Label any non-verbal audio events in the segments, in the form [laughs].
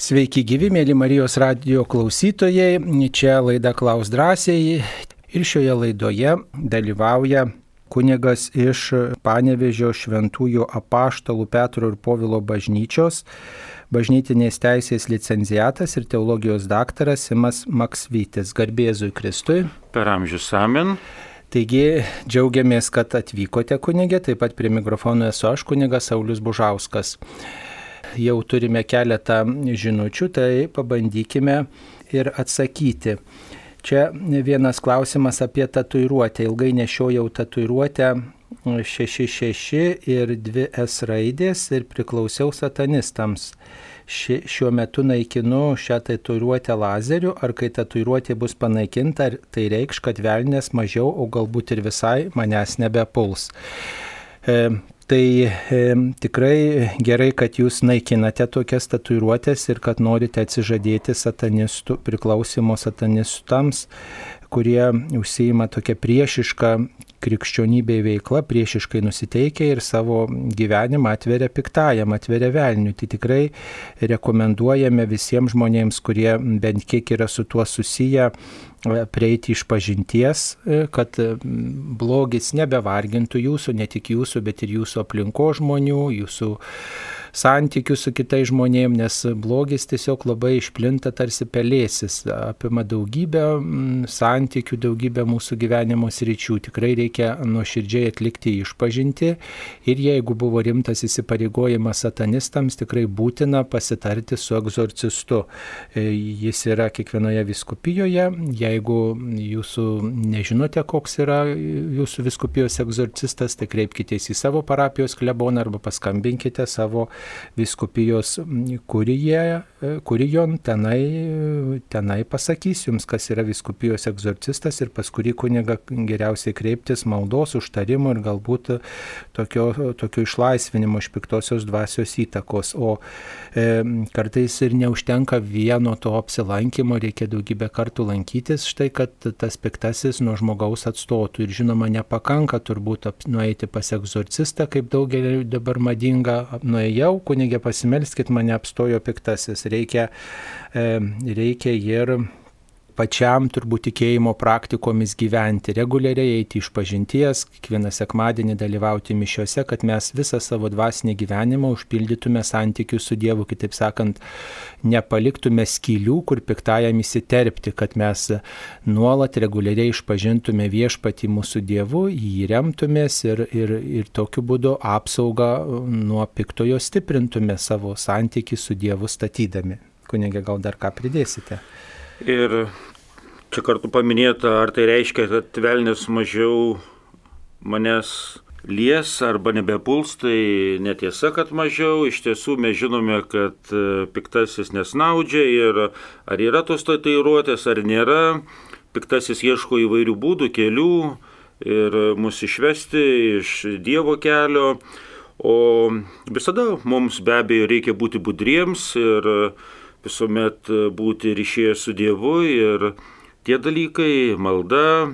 Sveiki gyvi, mėly Marijos radio klausytojai. Čia laida Klaus drąsiai ir šioje laidoje dalyvauja kunigas iš Panevežio šventųjų apaštalų Petro ir Povilo bažnyčios, bažnytinės teisės licenciatas ir teologijos daktaras Simas Maksvytis. Garbėzui Kristui. Per amžius amen. Taigi džiaugiamės, kad atvykote kunigė, taip pat prie mikrofono esu aš kunigas Saulis Bužauskas jau turime keletą žinučių, tai pabandykime ir atsakyti. Čia vienas klausimas apie tatuiruotę. Ilgai nešiojau tatuiruotę 66 ir 2 S raidės ir priklausiau satanistams. Ši, šiuo metu naikinu šią tatuiruotę lazeriu, ar kai tatuiruotė bus panaikinta, tai reikš, kad velnės mažiau, o galbūt ir visai manęs nebepuls. E, Tai e, tikrai gerai, kad jūs naikinate tokias tatuiruotės ir kad norite atsižadėti satanistų, priklausimo satanistams, kurie užsijima tokia priešiška krikščionybei veikla, priešiškai nusiteikia ir savo gyvenimą atveria piktajam, atveria velniui. Tai tikrai rekomenduojame visiems žmonėms, kurie bent kiek yra su tuo susiję, prieiti iš pažinties, e, kad blogis nebevargintų jūsų, ne tik jūsų, bet ir jūsų aplinko žmonių, jūsų santykių su kitais žmonėmis, nes blogis tiesiog labai išplinta tarsi pelėsis, apima daugybę mm, santykių, daugybę mūsų gyvenimo sričių. Tikrai reikia nuoširdžiai atlikti išpažinti ir jeigu buvo rimtas įsipareigojimas satanistams, tikrai būtina pasitarti su egzorcistu. E, jis yra kiekvienoje viskupijoje. Jeigu jūsų nežinote, koks yra jūsų viskupijos egzorcistas, tai kreipkitės į savo parapijos kleboną arba paskambinkite savo viskupijos kurijon, tenai, tenai pasakys jums, kas yra viskupijos egzorcistas ir pas kurį kuniga geriausiai kreiptis maldos, užtarimo ir galbūt tokio, tokio išlaisvinimo iš piktosios dvasios įtakos. O e, kartais ir neužtenka vieno to apsilankimo, reikia daugybę kartų lankytis, štai kad tas piktasis nuo žmogaus atstotų. Ir žinoma, nepakanka turbūt nueiti pas egzorcistą, kaip daugelį dabar madinga, nuėjau, kunigė pasimelskit, mane apstojo piktasis. Reikia, reikia ir pačiam turbūt tikėjimo praktikomis gyventi, reguliariai eiti iš pažinties, kiekvieną sekmadienį dalyvauti mišiuose, kad mes visą savo dvasinį gyvenimą užpildytume santykių su Dievu, kitaip sakant, nepaliktume skylių, kur piktajam įsiterpti, kad mes nuolat reguliariai išpažintume viešpatį mūsų Dievu, jį remtumės ir, ir, ir tokiu būdu apsaugą nuo piktojo stiprintume savo santykių su Dievu statydami. Kunigė, gal dar ką pridėsite? Ir čia kartu paminėta, ar tai reiškia, kad velnis mažiau manęs lies arba nebepuls, tai netiesa, kad mažiau. Iš tiesų mes žinome, kad e, piktasis nesnaudžia ir ar yra tos tatuiruotės ar nėra. Piktasis ieško įvairių būdų, kelių ir mus išvesti iš Dievo kelio. O visada mums be abejo reikia būti budriems ir visuomet būti ryšėje su Dievu ir tie dalykai, malda,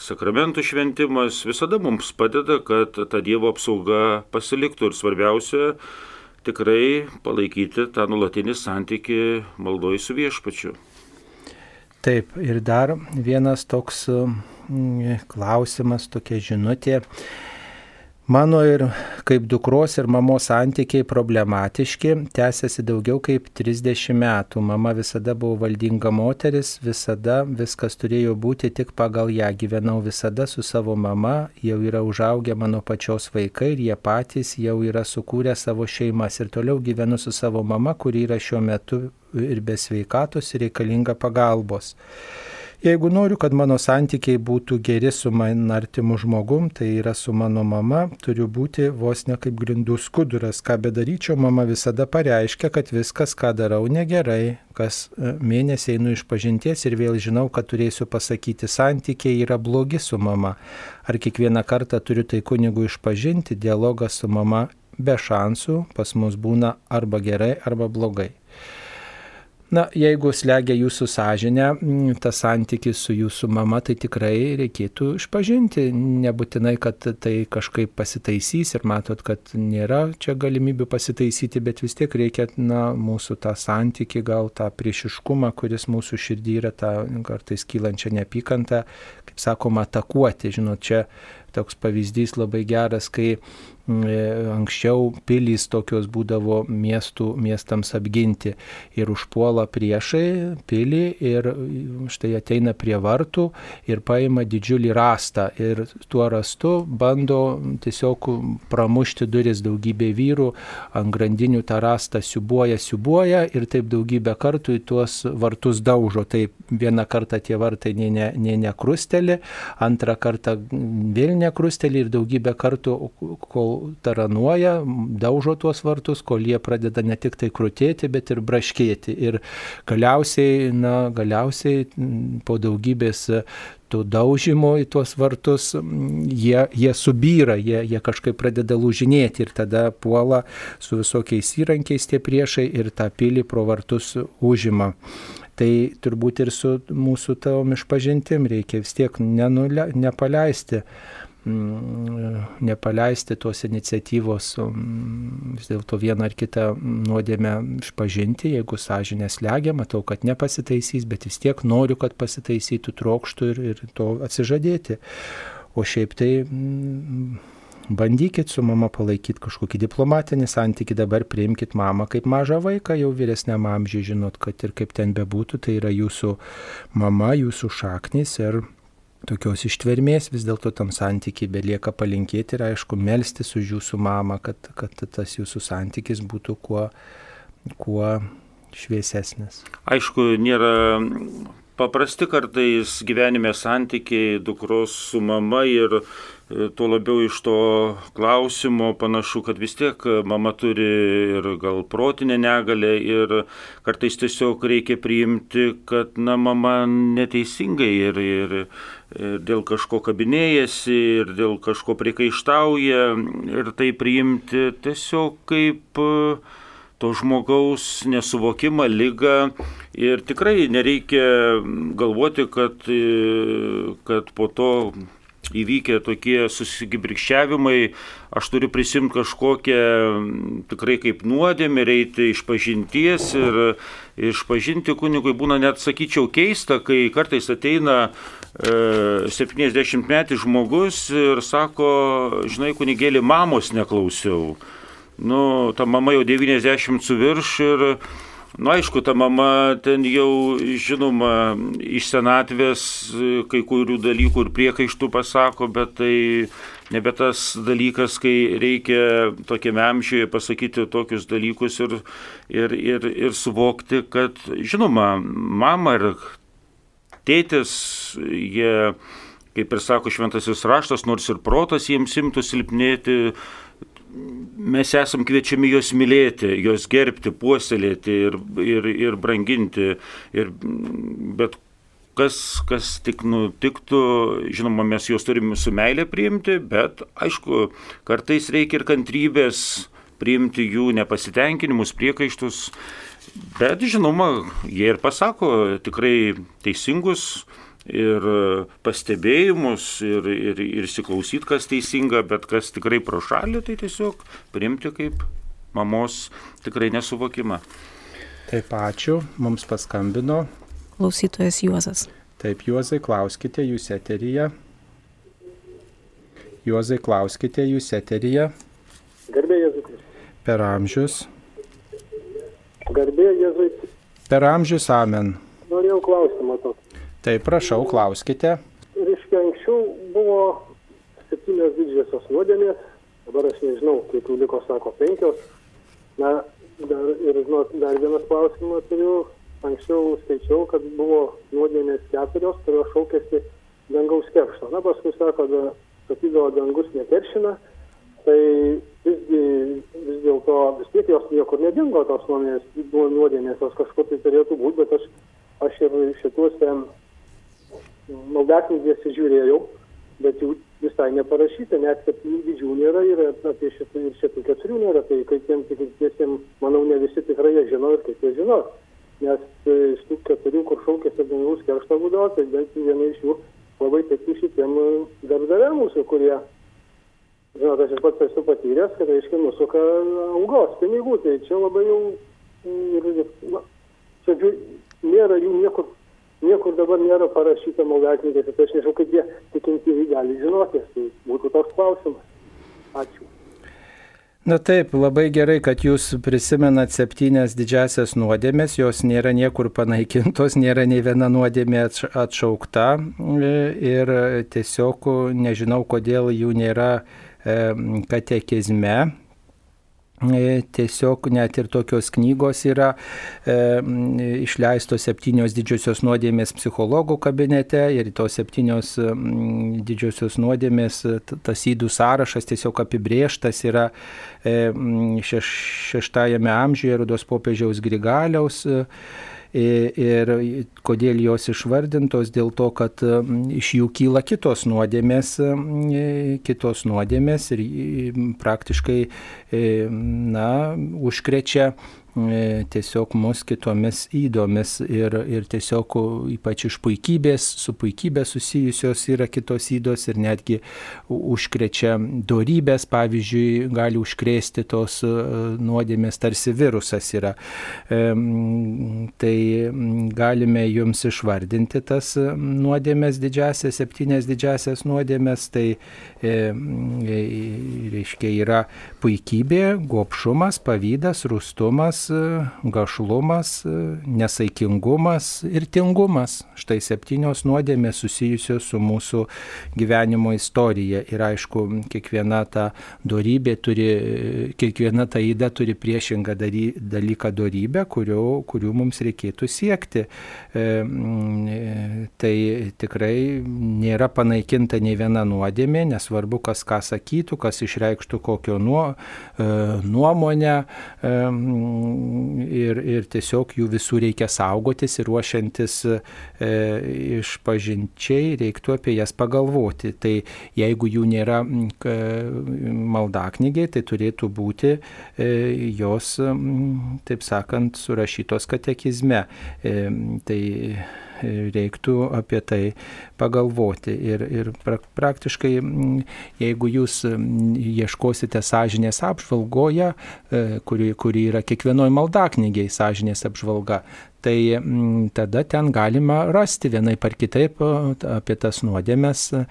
sakramentų šventimas visada mums padeda, kad ta Dievo apsauga pasiliktų ir svarbiausia tikrai palaikyti tą nulatinį santyki maldoj su viešpačiu. Taip, ir dar vienas toks mm, klausimas, tokia žinutė. Mano ir kaip dukros ir mamos santykiai problematiški, tęsiasi daugiau kaip 30 metų. Mama visada buvo valdinga moteris, visada viskas turėjo būti tik pagal ją. Gyvenau visada su savo mama, jau yra užaugę mano pačios vaikai ir jie patys jau yra sukūrę savo šeimas. Ir toliau gyvenu su savo mama, kuri yra šiuo metu ir be sveikatos ir reikalinga pagalbos. Jeigu noriu, kad mano santykiai būtų geri su man artimu žmogum, tai yra su mano mama, turiu būti vos ne kaip grindų skuduras. Ką bedaryčiau, mama visada pareiškia, kad viskas, ką darau, negerai, kas e, mėnesį einu iš pažinties ir vėl žinau, kad turėsiu pasakyti, santykiai yra blogi su mama. Ar kiekvieną kartą turiu tai kunigu išpažinti, dialogas su mama be šansų pas mus būna arba gerai, arba blogai. Na, jeigu slegia jūsų sąžinę, tas santykis su jūsų mama, tai tikrai reikėtų išpažinti. Nebūtinai, kad tai kažkaip pasitaisys ir matot, kad nėra čia galimybių pasitaisyti, bet vis tiek reikia, na, mūsų tą santyki, gal tą priešiškumą, kuris mūsų širdį yra, tą kartais kylančią neapykantą, kaip sakoma, atakuoti. Žinot, čia toks pavyzdys labai geras, kai anksčiau pilys tokios būdavo miestų, miestams apginti ir užpuola priešai pilį ir štai ateina prie vartų ir paima didžiulį rastą ir tuo rastu bando tiesiog pramušti duris daugybė vyrų, ant grandinių tą rastą siubuoja, siubuoja ir taip daugybę kartų į tuos vartus daužo. Taip vieną kartą tie vartai nei, ne, nei nekrusteli, antrą kartą vėl nekrusteli ir daugybę kartų, kol taranuoja, daužo tuos vartus, kol jie pradeda ne tik tai krūtėti, bet ir braškėti. Ir galiausiai, na, galiausiai po daugybės tų daužymų į tuos vartus, jie, jie subyra, jie, jie kažkaip pradeda lūžinėti ir tada puola su visokiais įrankiais tie priešai ir tą pilį pro vartus užima. Tai turbūt ir su mūsų tavom išpažintim reikia vis tiek nenule, nepaleisti nepaleisti tos iniciatyvos mm, vis dėlto vieną ar kitą nuodėmę išpažinti, jeigu sąžinė slegia, matau, kad nepasitaisys, bet vis tiek noriu, kad pasitaisytų, trokštų ir, ir to atsižadėti. O šiaip tai mm, bandykit su mama palaikyti kažkokį diplomatinį santykį, dabar priimkite mamą kaip mažą vaiką, jau vyresniam amžiui, žinot, kad ir kaip ten bebūtų, tai yra jūsų mama, jūsų šaknis ir tokios ištvermės vis dėlto tam santykiai belieka palinkėti ir aišku melstis už jūsų mamą, kad, kad tas jūsų santykis būtų kuo, kuo šviesesnis. Aišku, nėra paprasti kartais gyvenime santykiai dukros su mama ir e, tuo labiau iš to klausimo panašu, kad vis tiek mama turi ir gal protinę negalę ir kartais tiesiog reikia priimti, kad na, mama neteisingai ir, ir ir dėl kažko kabinėjasi, ir dėl kažko priekaištauja, ir tai priimti tiesiog kaip e, to žmogaus nesuvokimą, lygą. Ir tikrai nereikia galvoti, kad, e, kad po to įvykę tokie susigibrikščiavimai, aš turiu prisimti kažkokią tikrai kaip nuodėmę, reiti iš pažinties ir iš pažinti kunigui būna net, sakyčiau, keista, kai kartais ateina e, 70 metų žmogus ir sako, žinai, kunigėlį mamos neklausiau. Nu, ta mama jau 90 su virš ir Na, aišku, ta mama ten jau, žinoma, iš senatvės kai kurių dalykų ir priekaištų pasako, bet tai nebe tas dalykas, kai reikia tokiame amžiuje pasakyti tokius dalykus ir, ir, ir, ir suvokti, kad, žinoma, mama ir tėtis, jie, kaip ir sako šventasis raštas, nors ir protas jiems imtų silpnėti, mes esam kviečiami juos mylėti, juos gerbti, puoselėti ir, ir, ir branginti. Ir, bet kas, kas tik nutiktų, žinoma, mes juos turime su meilė priimti, bet aišku, kartais reikia ir kantrybės priimti jų nepasitenkinimus, priekaištus. Bet žinoma, jie ir pasako tikrai teisingus ir pastebėjimus ir, ir, ir įsiklausyti, kas teisinga, bet kas tikrai pro šalį, tai tiesiog priimti kaip mamos tikrai nesuvokimą. Taip, ačiū, mums paskambino. Klausytojas Juozas. Taip, Juozai, klauskite jūs eteryje. Juozai, klauskite jūs eteryje. Garbė Jėzui. Per amžius. Garbė Jėzui. Per amžius amen. Norėjau klausimą tokį. Tai prašau, klauskite. Reiškia, anksčiau buvo septynios didžiosios nuodėmės, dabar aš nežinau, kiek jų liko, sako, penkios. Na, dar, ir žinot, dar vienas klausimas turiu. Anksčiau skaičiau, kad buvo nuodėmės keturios, kurios šaukėsi dangaus keršto. Na, paskui sako, da, sakydavo, dangus nekeršina. Tai visgi vis dėlto vis tiek jos niekur nedingo, tos nuodėmės, buvo nuodėmės, jos kažkur tai turėtų būti, bet aš, aš ir šituose maldaknygėse žiūrėjau, bet jų visai neparašyta, net septynių didžių nėra ir apie šitų, ir šitų keturių nėra, tai kaip tiem tikintiesiems, manau, ne visi tikrai jie žino ir kaip jie žino. nes e, iš tų keturių, kur šaukėsi dangaus keršto būdavo, tai bent viena iš jų labai tiktų šitiem e, darbdaviam mūsų, kurie, žinot, aš ir pats esu patyręs, kad, aiškiai, nusuka algos pinigų, tai čia labai jau, ir, na, čia nėra jų niekur, niekur dabar nėra parašyta maldaknygėse, tai aš nežinau, kaip jie tikintieji gali žinoti, tai būtų toks klausimas. Ačiū. Na taip, labai gerai, kad jūs prisimenat septynias didžiasias nuodėmės, jos nėra niekur panaikintos, nėra nei viena nuodėmė atšaukta ir tiesiog nežinau, kodėl jų nėra katekizme, E, tiesiog net ir tokios knygos yra e, išleistos septynios didžiosios nuodėmės psichologų kabinete ir tos septynios didžiosios nuodėmės, tas įdų sąrašas tiesiog apibrieštas yra e, šeš, šeštajame amžiuje Rudos popiežiaus Grigaliaus. E, Ir kodėl jos išvardintos? Dėl to, kad iš jų kyla kitos nuodėmės, kitos nuodėmės ir praktiškai, na, užkrečia tiesiog mus kitomis įdomis ir, ir tiesiog ypač iš puikybės, su puikybė susijusios yra kitos įdos ir netgi užkrečia darybės, pavyzdžiui, gali užkrėsti tos e, nuodėmės, tarsi virusas yra. E, tai galime jums išvardinti tas nuodėmės didžiasias, septynės didžiasias nuodėmės, tai reiškia yra puikybė, gopšumas, pavydas, rūstumas, gašlumas, nesaikingumas ir tingumas. Štai septynios nuodėmės susijusios su mūsų gyvenimo istorija. Ir aišku, kiekviena ta darybė turi, kiekviena ta įda turi priešingą dalyką darybę, kurių, kurių mums reikėtų siekti. E, tai tikrai nėra panaikinta nei viena nuodėmė, nesvarbu, kas ką sakytų, kas išreikštų kokio nuo, e, nuomonę e, ir, ir tiesiog jų visų reikia saugotis ir ruošiantis e, iš pažinčiai reiktų apie jas pagalvoti. Tai jeigu jų nėra maldaknygiai, tai turėtų būti e, jos, taip sakant, surašytos katekizme. E, tai reiktų apie tai pagalvoti. Ir, ir pra, praktiškai, jeigu jūs ieškosite sąžinės apžvalgoje, e, kuri, kuri yra kiekvienoje maldaknygiai sąžinės apžvalga, tai mm, tada ten galima rasti vienai par kitaip apie tas nuodėmės e,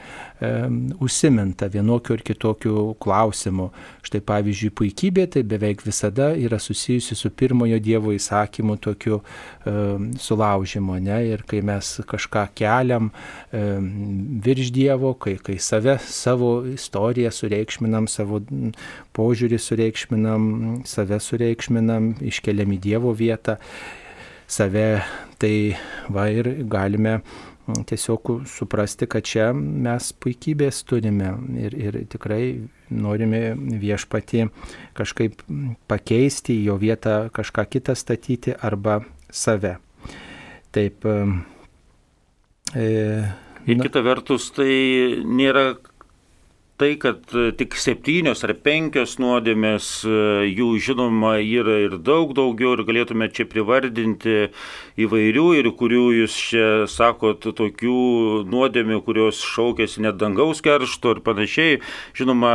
užsiminta vienokiu ir kitokiu klausimu. Štai pavyzdžiui, puikybė tai beveik visada yra susijusi su pirmojo Dievo įsakymu tokiu e, sulaužimu. Ne? Ir kai mes kažką keliam e, virš Dievo, kai, kai save, savo istoriją sureikšminam, savo požiūrį sureikšminam, save sureikšminam, iškeliam į Dievo vietą save, tai va ir galime mm, tiesiog suprasti, kad čia mes puikybės turime ir, ir tikrai norime viešpati kažkaip pakeisti, jo vietą kažką kitą statyti arba save. Taip. E, Ir kita vertus, tai nėra tai, kad e, tik septynios ar penkios nuodėmės, e, jų žinoma yra ir daug daugiau ir galėtume čia privardinti įvairių ir kurių jūs čia sakot tokių nuodėmių, kurios šaukėsi net dangaus keršto ir panašiai. Žinoma,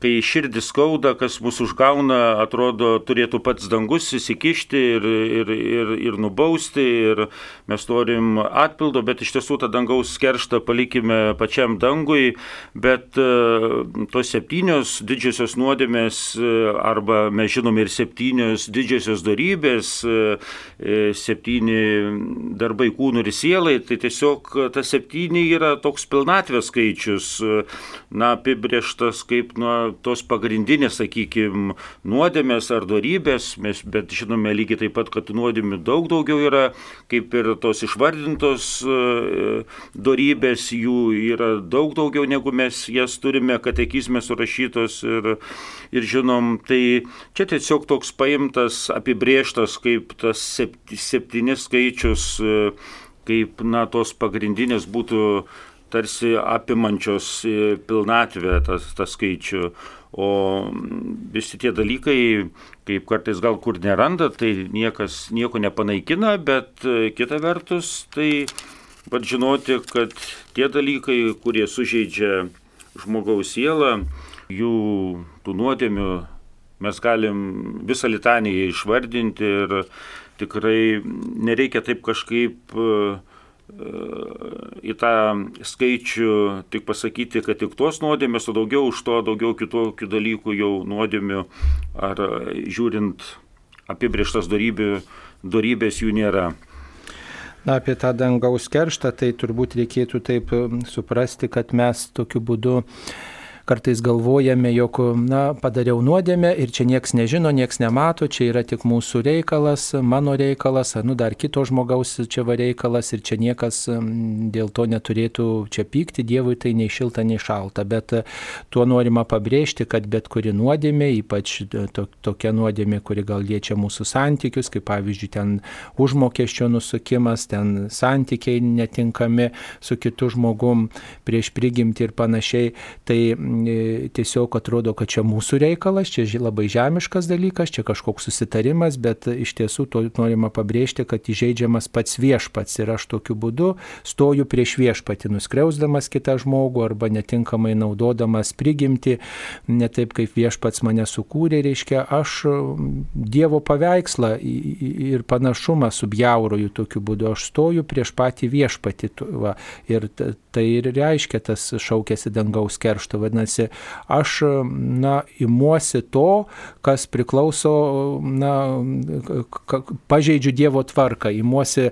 kai širdį skauda, kas mus užgauna, atrodo, turėtų pats dangus įsikišti ir, ir, ir, ir nubausti, ir mes norim atpildo, bet iš tiesų tą dangaus kerštą palikime pačiam dangui, bet uh, tos septynios didžiosios nuodėmės, uh, arba mes žinom ir septynios didžiosios darybės, uh, septyni darbai kūnų ir sielai, tai tiesiog tas septyni yra toks pilnatvės skaičius, na, apibrieštas kaip nuo tos pagrindinės, sakykime, nuodėmės ar darybės, mes, bet žinome lygiai taip pat, kad nuodėmių daug daugiau yra, kaip ir tos išvardintos e, darybės, jų yra daug daugiau negu mes jas turime katekizme surašytos ir, ir žinom, tai čia tiesiog toks paimtas, apibrieštas kaip tas septynis skaičius, e, kaip, na, tos pagrindinės būtų tarsi apimančios e, pilnatvę tas, tas skaičių. O visi tie dalykai, kaip kartais gal kur neranda, tai niekas nieko nepanaikina, bet e, kita vertus, tai pat žinoti, kad tie dalykai, kurie sužeidžia žmogaus sielą, jų tų nuodėmių mes galim visą litaniją išvardinti ir tikrai nereikia taip kažkaip uh, į tą skaičių tik pasakyti, kad tik tos nuodėmės, o daugiau už to, daugiau kitokių dalykų jau nuodėmių, ar žiūrint apibrieštas darybės jų nėra. Na, apie tą dangaus kerštą, tai turbūt reikėtų taip suprasti, kad mes tokiu būdu uh, kartais galvojame, jog, na, padariau nuodėmę ir čia nieks nežino, nieks nemato, čia yra tik mūsų reikalas, mano reikalas, nu dar kito žmogaus čia va reikalas ir čia niekas dėl to neturėtų čia pykti, Dievui tai nei šilta, nei šalta. Bet e, tuo norima pabrėžti, kad bet kuri nuodėmė, ypač e, to, tokia nuodėmė, kuri gal liečia mūsų santykius, kaip pavyzdžiui, ten užmokesčio nusukimas, ten santykiai netinkami su kitu žmogum prieš prigimti ir panašiai, tai tiesiog atrodo, kad čia mūsų reikalas, čia labai žemiškas dalykas, čia kažkoks susitarimas, bet iš tiesų to norima pabrėžti, kad įžeidžiamas pats viešpats. Ir aš tokiu būdu stoju prieš viešpatį, nuskriausdamas kitą žmogų arba netinkamai naudodamas prigimti, ne taip kaip viešpats mane sukūrė, reiškia, aš Dievo paveikslą ir panašumą subjauroju tokiu būdu, aš stoju prieš patį viešpatį va, ir tai ir reiškia tas šaukėsi dangaus keršto, vadinasi, vadinasi, aš, na, imuosi to, kas priklauso, na, pažeidžiu Dievo tvarką, imuosi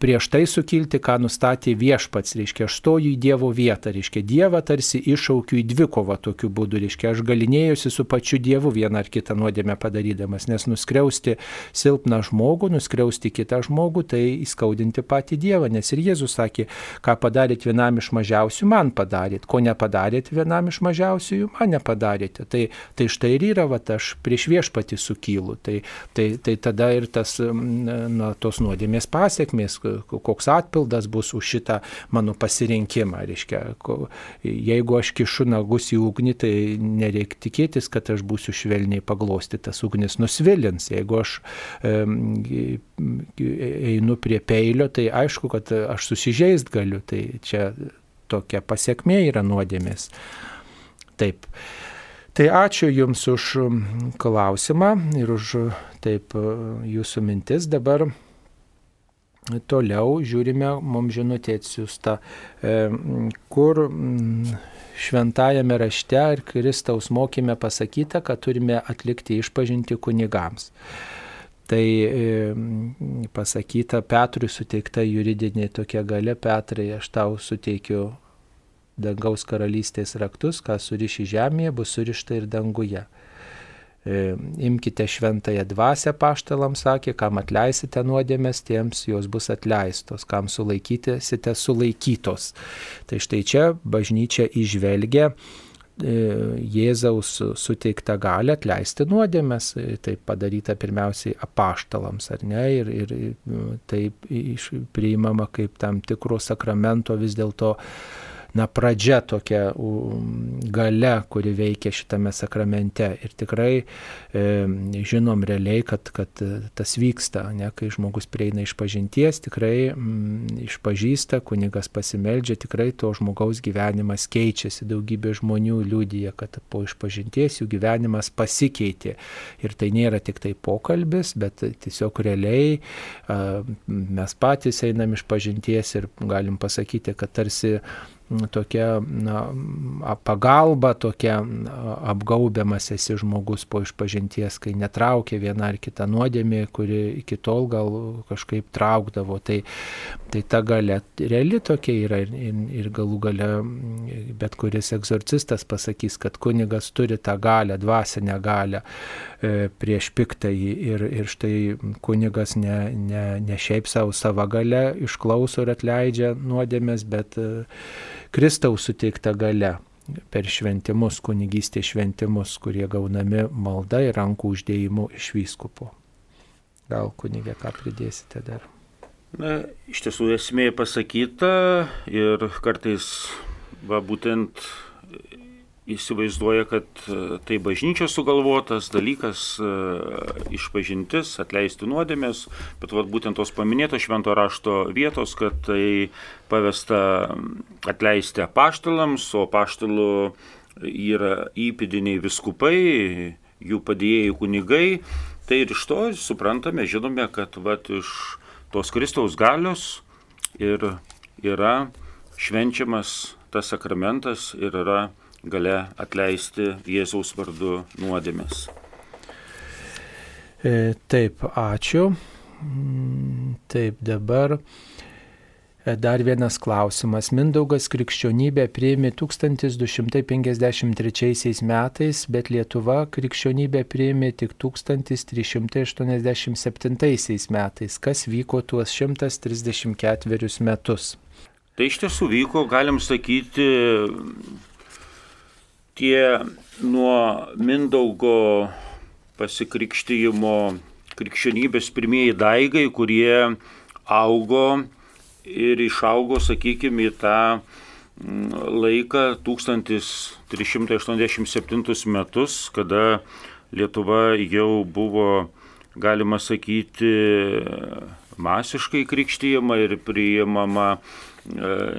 prieš tai sukilti, ką nustatė viešpats, reiškia, aš stoju į Dievo vietą, reiškia, Dievą tarsi iššaukiu į dvikovą tokiu būdu, reiškia, aš galinėjusi su pačiu Dievu vieną ar kitą nuodėmę padarydamas, nes nuskriausti silpną žmogų, nuskriausti kitą žmogų, tai įskaudinti patį Dievą, nes ir Jėzus sakė, ką padarėt vienam iš mažiausių, man padarėt, ko nepadarėt vienam iš mažiausių, man nepadarėte. Tai, tai štai ir yra, va, aš prieš viešpatį sukylu, tai, tai, tai tada ir tas, na, tos nuodėmės padarėt pasiekmės, koks atpildas bus už šitą mano pasirinkimą. Reiškia, jeigu aš kišu nagus į ugnį, tai nereikia tikėtis, kad aš būsiu švelniai paglostytas, ugnis nusvilins. Jeigu aš einu prie peilio, tai aišku, kad aš susižeist galiu. Tai čia tokia pasiekmė yra nuodėmės. Taip. Tai ačiū Jums už klausimą ir už taip Jūsų mintis. Dabar Toliau žiūrime, mums žinutė atsiųsta, e, kur šventajame rašte ir Kristaus mokime pasakyta, kad turime atlikti išpažinti kunigams. Tai e, pasakyta Petrui suteikta juridinė tokia gale, Petrai, aš tau suteikiu dangaus karalystės raktus, ką suriši žemėje, bus surišta ir danguje. E, imkite šventąją dvasę paštalams sakė, kam atleisite nuodėmės, tiems jos bus atleistos, kam sulaikysite sulaikytos. Tai štai čia bažnyčia išvelgia e, Jėzaus suteiktą galę atleisti nuodėmės, tai padaryta pirmiausiai apaštalams, ar ne, ir, ir tai priimama kaip tam tikro sakramento vis dėlto na, pradžia tokia gale, kuri veikia šitame sakramente. Ir tikrai e, žinom realiai, kad, kad tas vyksta, ne, kai žmogus prieina iš pažinties, tikrai m, išpažįsta, kunigas pasimeldžia, tikrai to žmogaus gyvenimas keičiasi. Daugybė žmonių liūdija, kad po išpažinties jų gyvenimas pasikeitė. Ir tai nėra tik tai pokalbis, bet tiesiog realiai a, mes patys einam iš pažinties ir galim pasakyti, kad tarsi tokia na, pagalba, tokia apgaubiamas esi žmogus po išpažinties, kai netraukia viena ar kita nuodėmė, kuri iki tol gal kažkaip traukdavo. Tai, tai ta gale reali tokia yra ir, ir, ir galų gale bet kuris egzorcistas pasakys, kad kunigas turi tą galę, dvasinę galę e, prieš piktąjį ir, ir štai kunigas ne, ne, ne šiaip savo savo galę išklauso ir atleidžia nuodėmės, bet e, Kristaus suteikta gale per šventimus, kunigystės šventimus, kurie gaunami malda ir rankų uždėjimu iš vyskupo. Gal kunigė ką pridėsite dar? Na, iš tiesų esmė pasakyta ir kartais, va būtent įsivaizduoja, kad tai bažnyčios sugalvotas dalykas, išpažintis, atleisti nuodėmės, bet vat, būtent tos paminėtos švento rašto vietos, kad tai pavesta atleisti apaštalams, o apaštalų yra įpėdiniai viskupai, jų padėjėjai kunigai, tai ir iš to suprantame, žinome, kad vat, iš tos Kristaus galios ir yra švenčiamas tas sakramentas ir yra gale atleisti Jėzaus vardu nuodėmės. E, taip, ačiū. Mm, taip, dabar e, dar vienas klausimas. Mindaugas krikščionybę priėmė 1253 metais, bet Lietuva krikščionybę priėmė tik 1387 metais. Kas vyko tuos 134 metus? Tai iš tiesų vyko, galim sakyti, tie nuo Mindaugo pasikrikštyjimo krikščionybės pirmieji daigai, kurie augo ir išaugo, sakykime, į tą mm, laiką 1387 metus, kada Lietuva jau buvo, galima sakyti, masiškai krikštyjama ir priimama e,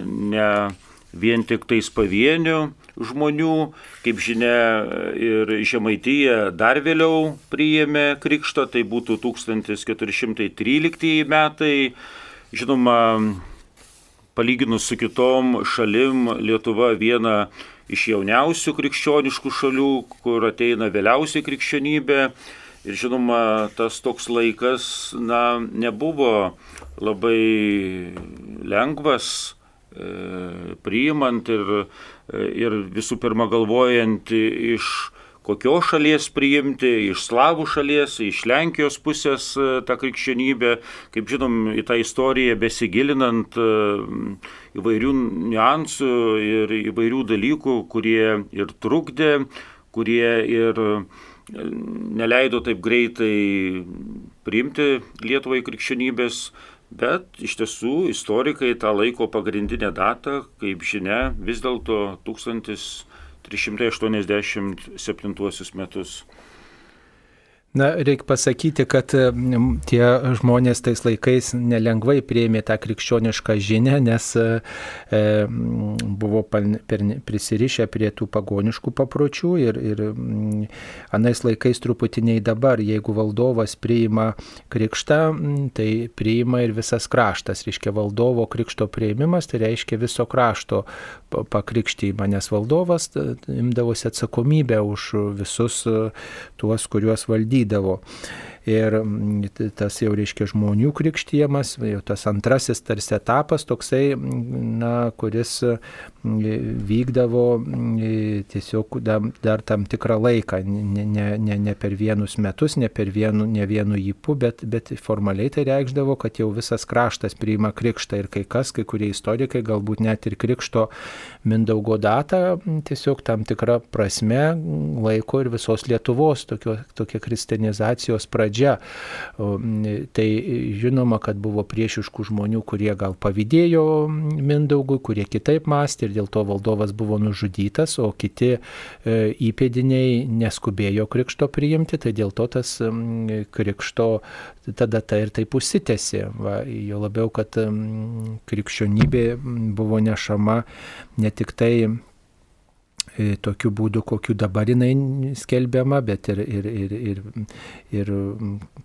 ne vien tik tais pavienių žmonių. Kaip žinia, ir Žemaityje dar vėliau priėmė krikštą, tai būtų 1413 metai. Žinoma, palyginus su kitom šalim, Lietuva viena iš jauniausių krikščioniškų šalių, kur ateina vėliausiai krikščionybė. Ir žinoma, tas toks laikas, na, nebuvo labai lengvas priimant ir, e, ir visų pirma galvojant iš kokios šalies priimti, iš slavų šalies, iš Lenkijos pusės e, tą krikščionybę, kaip žinom, į tą istoriją besigilinant įvairių niuansų ir įvairių dalykų, kurie ir trukdė, kurie ir neleido taip greitai priimti Lietuvai krikščionybės, Bet iš tiesų istorikai tą laiko pagrindinę datą, kaip žinia, vis dėlto 1387 metus. Na, reikia pasakyti, kad tie žmonės tais laikais nelengvai prieimė tą krikščionišką žinę, nes e, buvo per, prisirišę prie tų pagoniškų papročių ir, ir anais laikais truputį nei dabar, jeigu valdovas priima krikštą, tai priima ir visas kraštas. Reiškia, valdovo krikšto prieimimas, tai reiškia viso krašto pakrikštymą, nes valdovas imdavosi atsakomybę už visus tuos, kuriuos valdydavo. Ir mm, tas jau reiškia žmonių krikštyjamas, jau tas antrasis tarsi etapas toksai, na, kuris mm, vykdavo mm, tiesiog dar tam tikrą laiką, ne, ne, ne per vienus metus, ne per vienu, ne vienu įpū, bet, bet formaliai tai reikšdavo, kad jau visas kraštas priima krikštą ir kai kas, kai kurie istorikai galbūt net ir krikšto Mindaugo datą tiesiog tam tikrą prasme laiko ir visos Lietuvos tokio, tokia kristenizacijos pradžia. Tai žinoma, kad buvo priešiškų žmonių, kurie gal pavydėjo Mindaugui, kurie kitaip mąstė ir dėl to valdovas buvo nužudytas, o kiti e, įpėdiniai neskubėjo krikšto priimti, tai dėl to tas krikšto ta data ir taip užsitęsė. Va, jo labiau, kad krikščionybė buvo nešama ne tik tai e, tokiu būdu, kokiu dabar jinai skelbiama, bet ir, ir, ir, ir, ir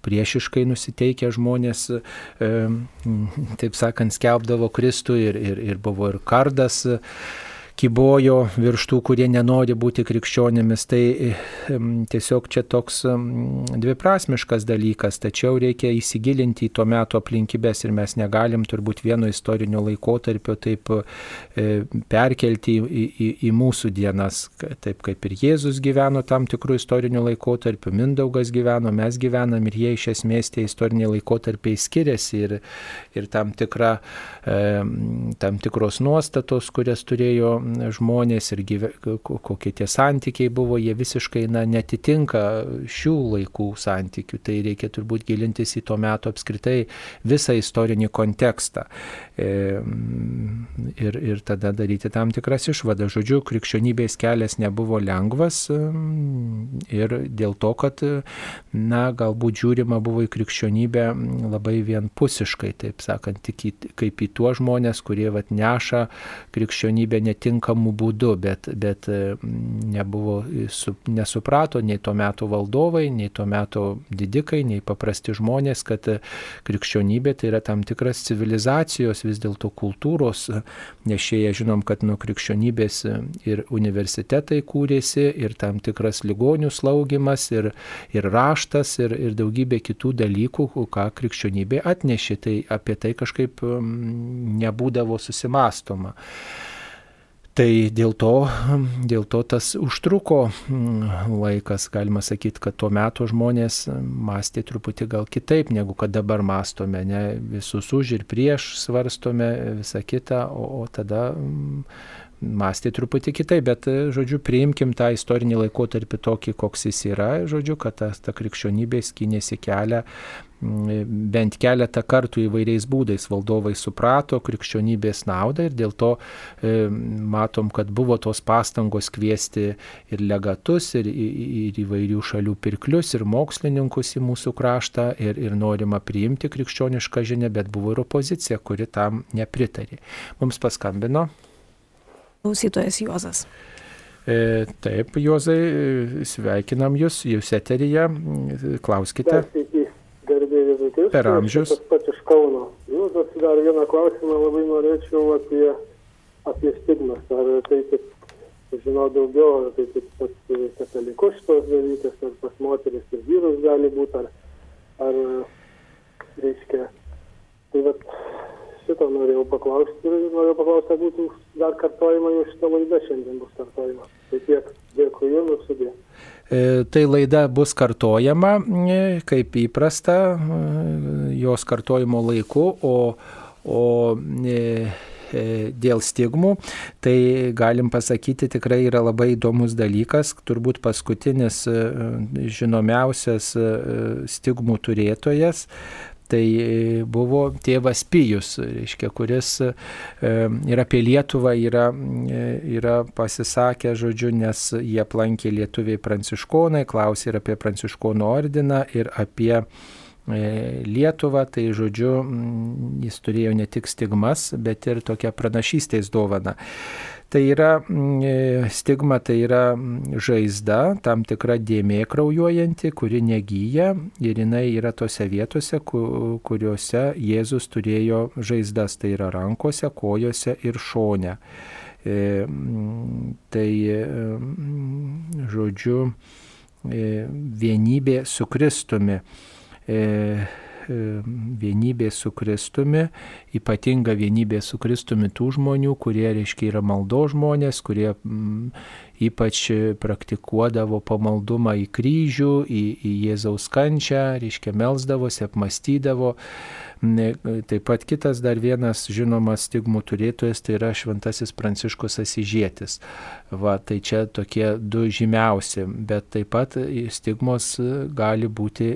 priešiškai nusiteikę žmonės, e, taip sakant, skelbdavo Kristų ir, ir, ir buvo ir kardas kybojo virš tų, kurie nenori būti krikščionėmis. Tai tiesiog čia toks dviprasmiškas dalykas, tačiau reikia įsigilinti į to meto aplinkybės ir mes negalim turbūt vieno istorinio laikotarpio taip e, perkelti į, į, į mūsų dienas, taip kaip ir Jėzus gyveno tam tikrų istorinių laikotarpių, Mindaugas gyveno, mes gyvenam ir jie iš esmės tie istoriniai laikotarpiai skiriasi ir, ir tam, tikra, tam tikros nuostatos, kurias turėjo žmonės ir gyve, kokie tie santykiai buvo, jie visiškai na, netitinka šių laikų santykių. Tai reikia turbūt gilintis į to meto apskritai visą istorinį kontekstą ir, ir tada daryti tam tikras išvadas. Žodžiu, krikščionybės kelias nebuvo lengvas ir dėl to, kad, na, galbūt žiūrima buvo į krikščionybę labai vienpusiškai, taip sakant, tik į, kaip į tuos žmonės, kurie vat, neša krikščionybę netinkamų būdų, bet, bet nebuvo, su, nesuprato nei to meto valdovai, nei to meto didikai, nei paprasti žmonės, kad krikščionybė tai yra tam tikras civilizacijos vis dėlto kultūros nešėja. Žinom, kad nuo krikščionybės ir universitetai kūrėsi, ir tam tikras ligonių slaugimas, ir, ir raštas, ir, ir daugybė kitų dalykų, ką krikščionybė atnešė. Tai apie tai kažkaip nebūdavo susimastoma. Tai dėl to, dėl to tas užtruko laikas, galima sakyti, kad tuo metu žmonės mąstė truputį gal kitaip, negu kad dabar mastome, ne? Visus už ir prieš svarstome visą kitą, o, o tada mąstė truputį kitaip, bet, žodžiu, priimkim tą istorinį laikotarpį tokį, koks jis yra, žodžiu, kad ta, ta krikščionybė skynėsi kelią bent keletą kartų įvairiais būdais valdovai suprato krikščionybės naudą ir dėl to e, matom, kad buvo tos pastangos kviesti ir legatus, ir, ir įvairių šalių pirklius, ir mokslininkus į mūsų kraštą, ir, ir norima priimti krikščionišką žinią, bet buvo ir opozicija, kuri tam nepritarė. Mums paskambino. Klausytojas Juozas. E, taip, Juozai, sveikinam Jūs, Jūs eteryje, klauskite. Per amžius. Tas pats iš Kauno. Nu, tas dar vieną klausimą labai norėčiau apie, apie stigmas. Ar tai tik žinau daugiau, ar tai tik pas katalikus šitos dalykas, ar pas moteris ir vyrus gali būti, ar, ar reiškia. Tai vat, šito norėjau paklausti ir norėjau paklausti, ar būtų dar kartojama, jau šitą laidą šiandien bus kartojama. Tai tiek, dėkui jums sudė. E, tai laida bus kartojama, e, kaip įprasta, e, jos kartojimo laiku, o, o dėl stigmų, tai galim pasakyti tikrai yra labai įdomus dalykas, turbūt paskutinis žinomiausias stigmų turėtojas Tai e, buvo tėvas Pijus, reiškia, kuris e, ir apie Lietuvą yra, e, yra pasisakę, žodžiu, nes jie aplankė lietuviai pranciškonai, klausė ir apie pranciškonų ordiną, ir apie Lietuvą, tai žodžiu, jis turėjo ne tik stigmas, bet ir tokią pranašystės dovaną. Tai yra mm, e, stigma, tai yra mm, žaizda, tam tikra dėmė kraujuojanti, kuri negyja ir jinai yra tose vietose, kuriuose Jėzus turėjo žaizdas, tai yra rankose, kojose ir šone. E, mm, tai, žodžiu, e, vienybė su Kristumi vienybė su Kristumi, ypatinga vienybė su Kristumi tų žmonių, kurie, reiškia, yra maldo žmonės, kurie mm, ypač praktikuodavo pamaldumą į kryžių, į, į Jėzaus kančią, reiškia, melzdavosi, apmastydavo. Taip pat kitas dar vienas žinomas stigmų turėtojas tai yra Šventasis Pranciškus Asižėtis. Va, tai čia tokie du žymiausi, bet taip pat stigmos gali būti,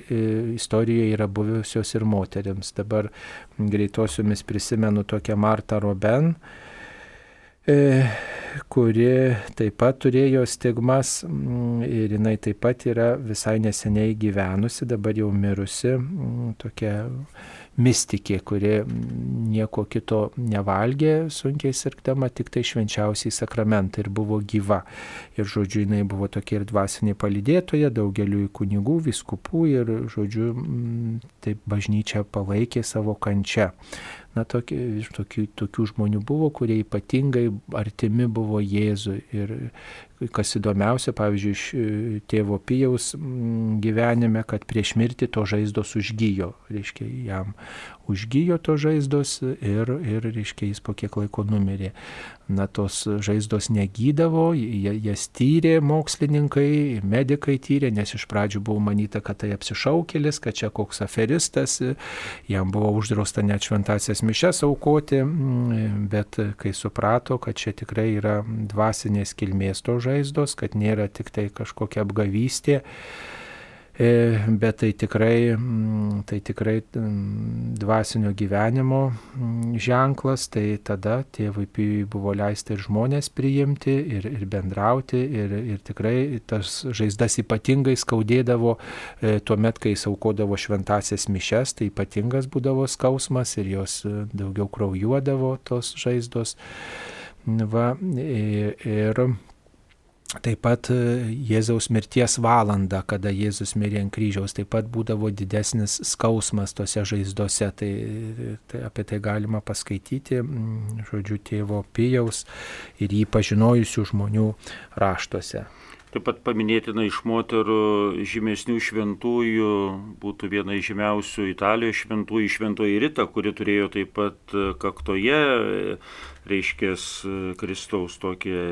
istorijoje yra buvusios ir moteriams. Dabar greitosiomis prisimenu tokią Martą Roben e, kuri taip pat turėjo stigmas ir jinai taip pat yra visai neseniai gyvenusi, dabar jau mirusi, tokia mystikė, kuri nieko kito nevalgė, sunkiai sirgdama, tik tai švenčiausiai sakramentą ir buvo gyva. Ir žodžiu, jinai buvo tokia ir dvasinė palydėtoja daugeliu kunigų, viskupų ir žodžiu, taip bažnyčia palaikė savo kančią. Na, tokių, tokių, tokių žmonių buvo, kurie ypatingai artimi buvo Jėzui. Ir kas įdomiausia, pavyzdžiui, iš e, tėvo Pijaus gyvenime, kad prieš mirtį to žaizdos užgyjo, reiškia, jam užgyjo to žaizdos ir, ir reiškia, jis po kiek laiko numirė. Na, tos žaizdos negydavo, jas tyrė mokslininkai, medikai tyrė, nes iš pradžių buvo manyta, kad tai apsišaukėlis, kad čia koks aferistas, jam buvo uždrausta net šventasias mišes aukoti, bet kai suprato, kad čia tikrai yra dvasinės kilmės to žaizdos, kad nėra tik tai kažkokia apgavystė, bet tai tikrai, mm, tai tikrai mm, dvasinio gyvenimo mm, ženklas, tai tada tėvui Pijui buvo leista ir žmonės priimti, ir, ir bendrauti, ir, ir tikrai tas žaizdas ypatingai skaudėdavo e, tuo met, kai jis aukodavo šventasias mišes, tai ypatingas būdavo skausmas ir jos e, daugiau kraujuodavo tos žaizdos. Va, ir Taip pat e, Jėzaus mirties valanda, kada Jėzus mirė ant kryžiaus, taip pat būdavo didesnis skausmas tose žaizdose. Tai, tai apie tai galima paskaityti, žodžiu, tėvo Pijaus ir jį pažinojusių žmonių raštuose. Taip pat paminėtina iš moterų žymesnių šventųjų, būtų viena iš žymiausių Italijos šventųjų, šventoji Rita, kuri turėjo taip pat kaktoje, reiškia, Kristaus tokią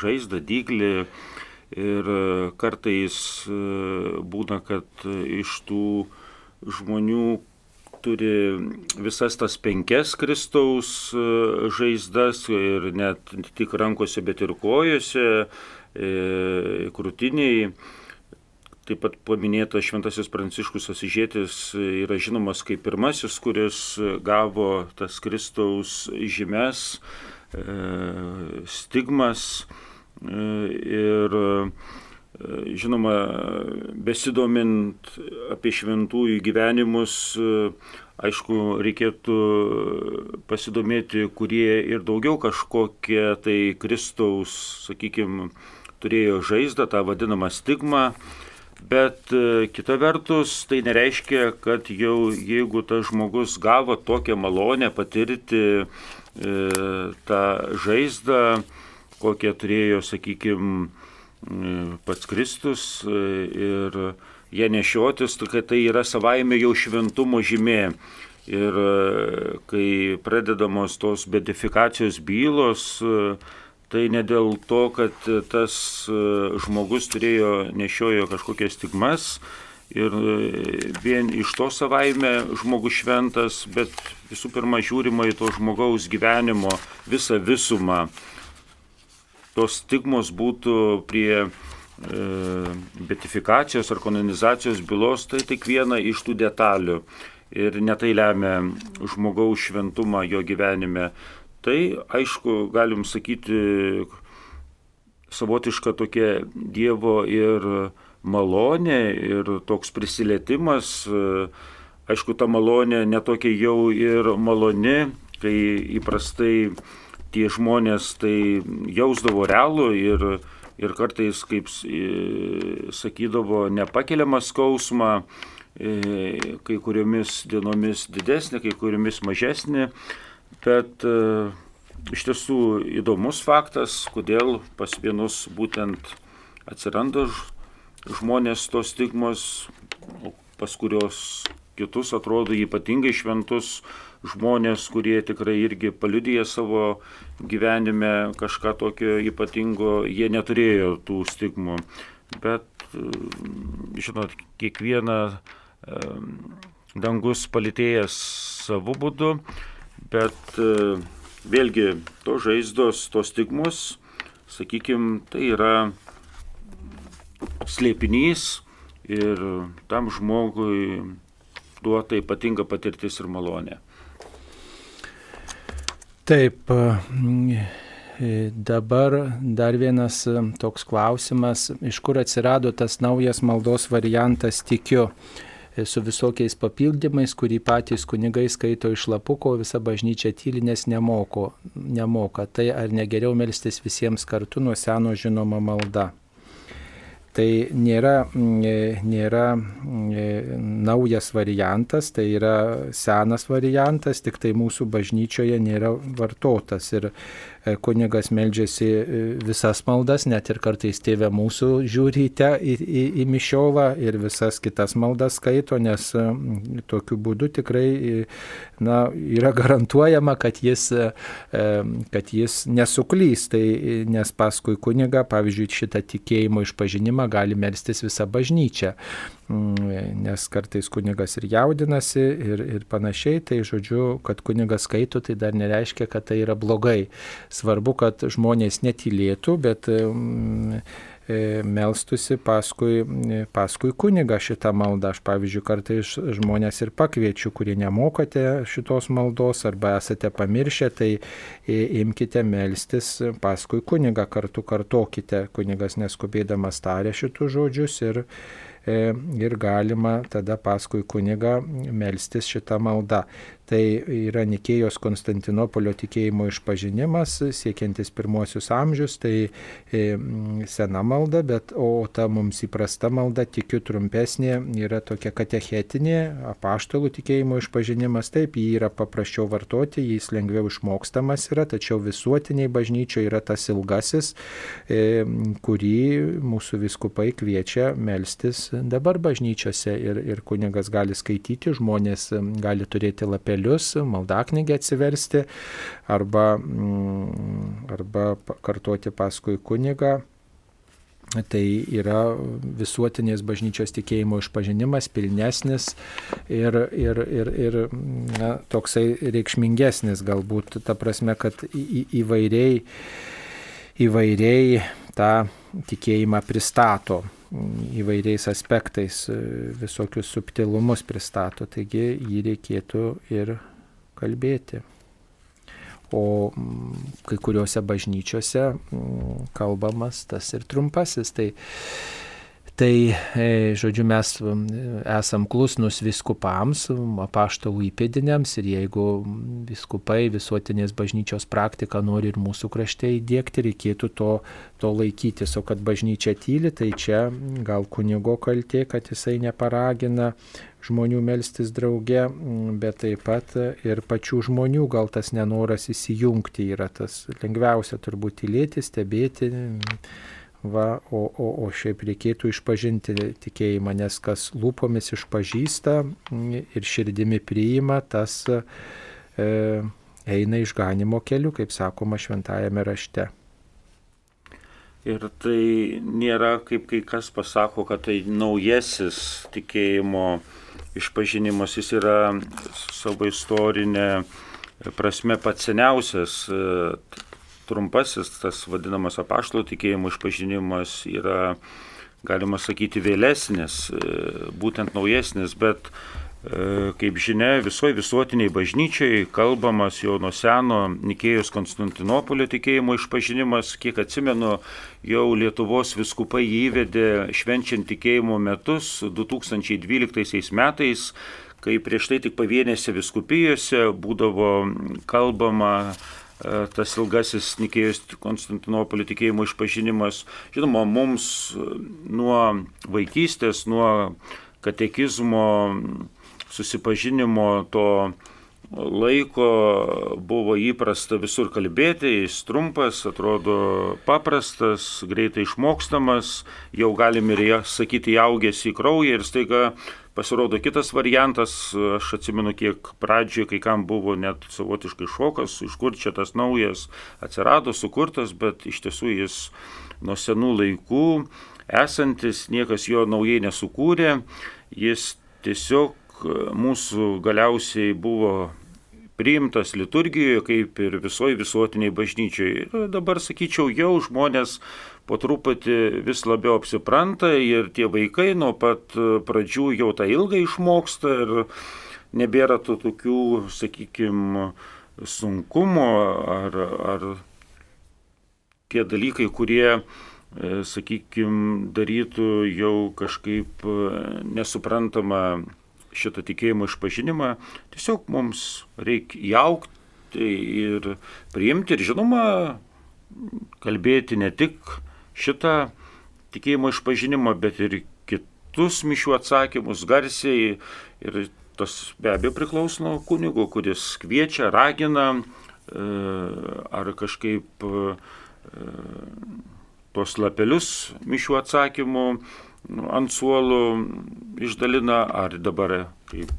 žaizdą, dyglį. Ir kartais būna, kad iš tų žmonių turi visas tas penkias Kristaus žaizdas ir net tik rankose, bet ir kojose E, krūtiniai. Taip pat paminėtas Šventasis Pranciškus Asižėtis yra žinomas kaip pirmasis, kuris gavo tas Kristaus žymes, e, stigmas e, ir žinoma, besidomint apie šventųjų gyvenimus, aišku, reikėtų pasidomėti, kurie ir daugiau kažkokie tai Kristaus, sakykime, turėjo žaizdą, tą vadinamą stigmą, bet e, kita vertus tai nereiškia, kad jau jeigu tas žmogus gavo tokią malonę patirti e, tą žaizdą, kokią turėjo, sakykime, pats Kristus e, ir ją nešiotis, tai kad tai yra savaime jau šventumo žymė. Ir kai pradedamos tos bedifikacijos bylos, Tai ne dėl to, kad tas e, žmogus turėjo, nešiojo kažkokias stigmas ir e, vien iš to savaime žmogus šventas, bet visų pirma žiūrima į to žmogaus gyvenimo visą visumą. Tos stigmos būtų prie e, betifikacijos ar kanonizacijos bylos, tai tik viena iš tų detalių. Ir netai lemia žmogaus šventumą jo gyvenime. Tai aišku, galim sakyti, savotiška tokia Dievo ir malonė ir toks prisilietimas. Aišku, ta malonė netokia jau ir maloni, kai įprastai tie žmonės tai jausdavo realų ir, ir kartais, kaip sakydavo, nepakeliamą skausmą, e, kai kuriomis dienomis didesnė, kai kuriomis mažesnė. Bet e, iš tiesų įdomus faktas, kodėl pas vienus būtent atsiranda žmonės tos stigmos, pas kurios kitus atrodo ypatingai šventus žmonės, kurie tikrai irgi paliudyja savo gyvenime kažką tokio ypatingo, jie neturėjo tų stigmų. Bet, e, žinot, kiekvieną e, dangus palitėjęs savo būdu, Bet e, vėlgi to žaizdos, tos stigmus, sakykime, tai yra slėpinys ir tam žmogui duota ypatinga patirtis ir malonė. Taip, e, dabar dar vienas toks klausimas, iš kur atsirado tas naujas maldos variantas tikiu su visokiais papildymais, kurį patys kunigai skaito iš lapuko, visa bažnyčia tyli, nes nemoko, nemoka. Tai ar negeriau melstis visiems kartu nuo seno žinoma malda? Tai nėra, nėra naujas variantas, tai yra senas variantas, tik tai mūsų bažnyčioje nėra vartotas. Ir E, kunigas meldžiasi e, visas maldas, net ir kartais tėvė mūsų žiūrite į, į, į mišiolą ir visas kitas maldas skaito, nes e, tokiu būdu tikrai na, yra garantuojama, kad jis, kad jis nesuklys. Tai, nes paskui kunigą, pavyzdžiui, šitą tikėjimo išpažinimą gali melstis visa bažnyčia. Mm, nes kartais kunigas ir jaudinasi ir, ir panašiai, tai žodžiu, kad kunigas skaito, tai dar nereiškia, kad tai yra blogai. Svarbu, kad žmonės netylėtų, bet mm, e, melstusi paskui, paskui kunigą šitą maldą. Aš pavyzdžiui, kartais žmonės ir pakviečiu, kurie nemokate šitos maldos arba esate pamiršę, tai imkite melstis paskui kunigą, kartu kartokite. Kunigas neskubėdamas tarė šitus žodžius ir E, ir galima tada paskui kunigą melstis šitą maldą. Tai yra Nikėjos Konstantinopolio tikėjimo išpažinimas, siekiantis pirmosius amžius, tai e, sena malda, bet o ta mums įprasta malda, tikiu trumpesnė, yra tokia katechetinė, apaštalų tikėjimo išpažinimas, taip, jį yra paprasčiau vartoti, jis lengviau išmokstamas yra, tačiau visuotiniai bažnyčioje yra tas ilgasis, e, kurį mūsų viskupai kviečia melstis dabar bažnyčiose ir, ir kunigas gali skaityti, žmonės gali turėti lapelį lapelius, maldaknygę atsiversti arba, mm, arba kartuoti paskui kunigą. Tai yra visuotinės bažnyčios tikėjimo išpažinimas, pilnesnis ir, ir, ir, ir na, toksai reikšmingesnis galbūt, ta prasme, kad į, įvairiai, įvairiai tą tikėjimą pristato įvairiais aspektais, e, visokius subtilumus pristato, taigi jį reikėtų ir kalbėti. O kai kuriuose bažnyčiose kalbamas tas ir trumpasis. Tai Tai, e, žodžiu, mes esam klusnus viskupams, apaštalų įpėdiniams ir jeigu viskupai visuotinės bažnyčios praktiką nori ir mūsų krašte įdėkti, reikėtų to, to laikytis. O kad bažnyčia tyli, tai čia gal kunigo kaltė, kad jisai neparagina žmonių melstis drauge, bet taip pat ir pačių žmonių gal tas nenoras įsijungti yra tas lengviausia turbūt tylėti, stebėti Va, o, o, o šiaip reikėtų išpažinti tikėjimą, nes kas lūpomis išpažįsta ir širdimi priima, tas e, eina išganimo keliu, kaip sakoma šventajame rašte. Ir tai nėra, kaip kai kas pasako, kad tai naujasis tikėjimo išpažinimas, jis yra savo istorinė prasme pats seniausias trumpasis, tas vadinamas apaštalo tikėjimo išpažinimas yra, galima sakyti, vėlesnis, e, būtent naujesnis, bet e, kaip žinia, visoje visuotiniai bažnyčiai kalbamas jau nuo seno Nikėjos Konstantinopolio tikėjimo išpažinimas, kiek atsimenu, jau Lietuvos viskupai įvedė švenčiant tikėjimo metus 2012 metais, kai prieš tai tik pavienėse viskupijose būdavo kalbama tas ilgasis Nikėjos Konstantinopolio tikėjimo išpažinimas. Žinoma, mums e, nuo vaikystės, nuo katekizmo susipažinimo to laiko buvo įprasta visur kalbėti, jis trumpas, atrodo paprastas, greitai išmokstamas, jau galim ir sakyti įaugęs į kraują ir staiga Pasirodo kitas variantas, aš atsimenu, kiek pradžioje kai kam buvo net savotiškai šokas, iš kur čia tas naujas atsirado, sukurtas, bet iš tiesų jis nuo senų laikų esantis, niekas jo naujai nesukūrė, jis tiesiog mūsų galiausiai buvo priimtas liturgijoje, kaip ir visoji visuotiniai bažnyčiai. Ir dabar, sakyčiau, jau žmonės po truputį vis labiau apsipranta ir tie vaikai nuo pat pradžių jau tą ilgą išmoksta ir nebėra tų tokių, sakykime, sunkumo ar, ar tie dalykai, kurie, sakykime, darytų jau kažkaip nesuprantamą šitą tikėjimo išpažinimą. Tiesiog mums reikia įaukti ir priimti ir žinoma kalbėti ne tik šitą tikėjimo išpažinimo, bet ir kitus mišių atsakymus garsiai. Ir tas be abejo priklauso nuo kunigo, kuris kviečia, ragina e, ar kažkaip e, tuos lapelius mišių atsakymų ant suolų išdalina, ar dabar kaip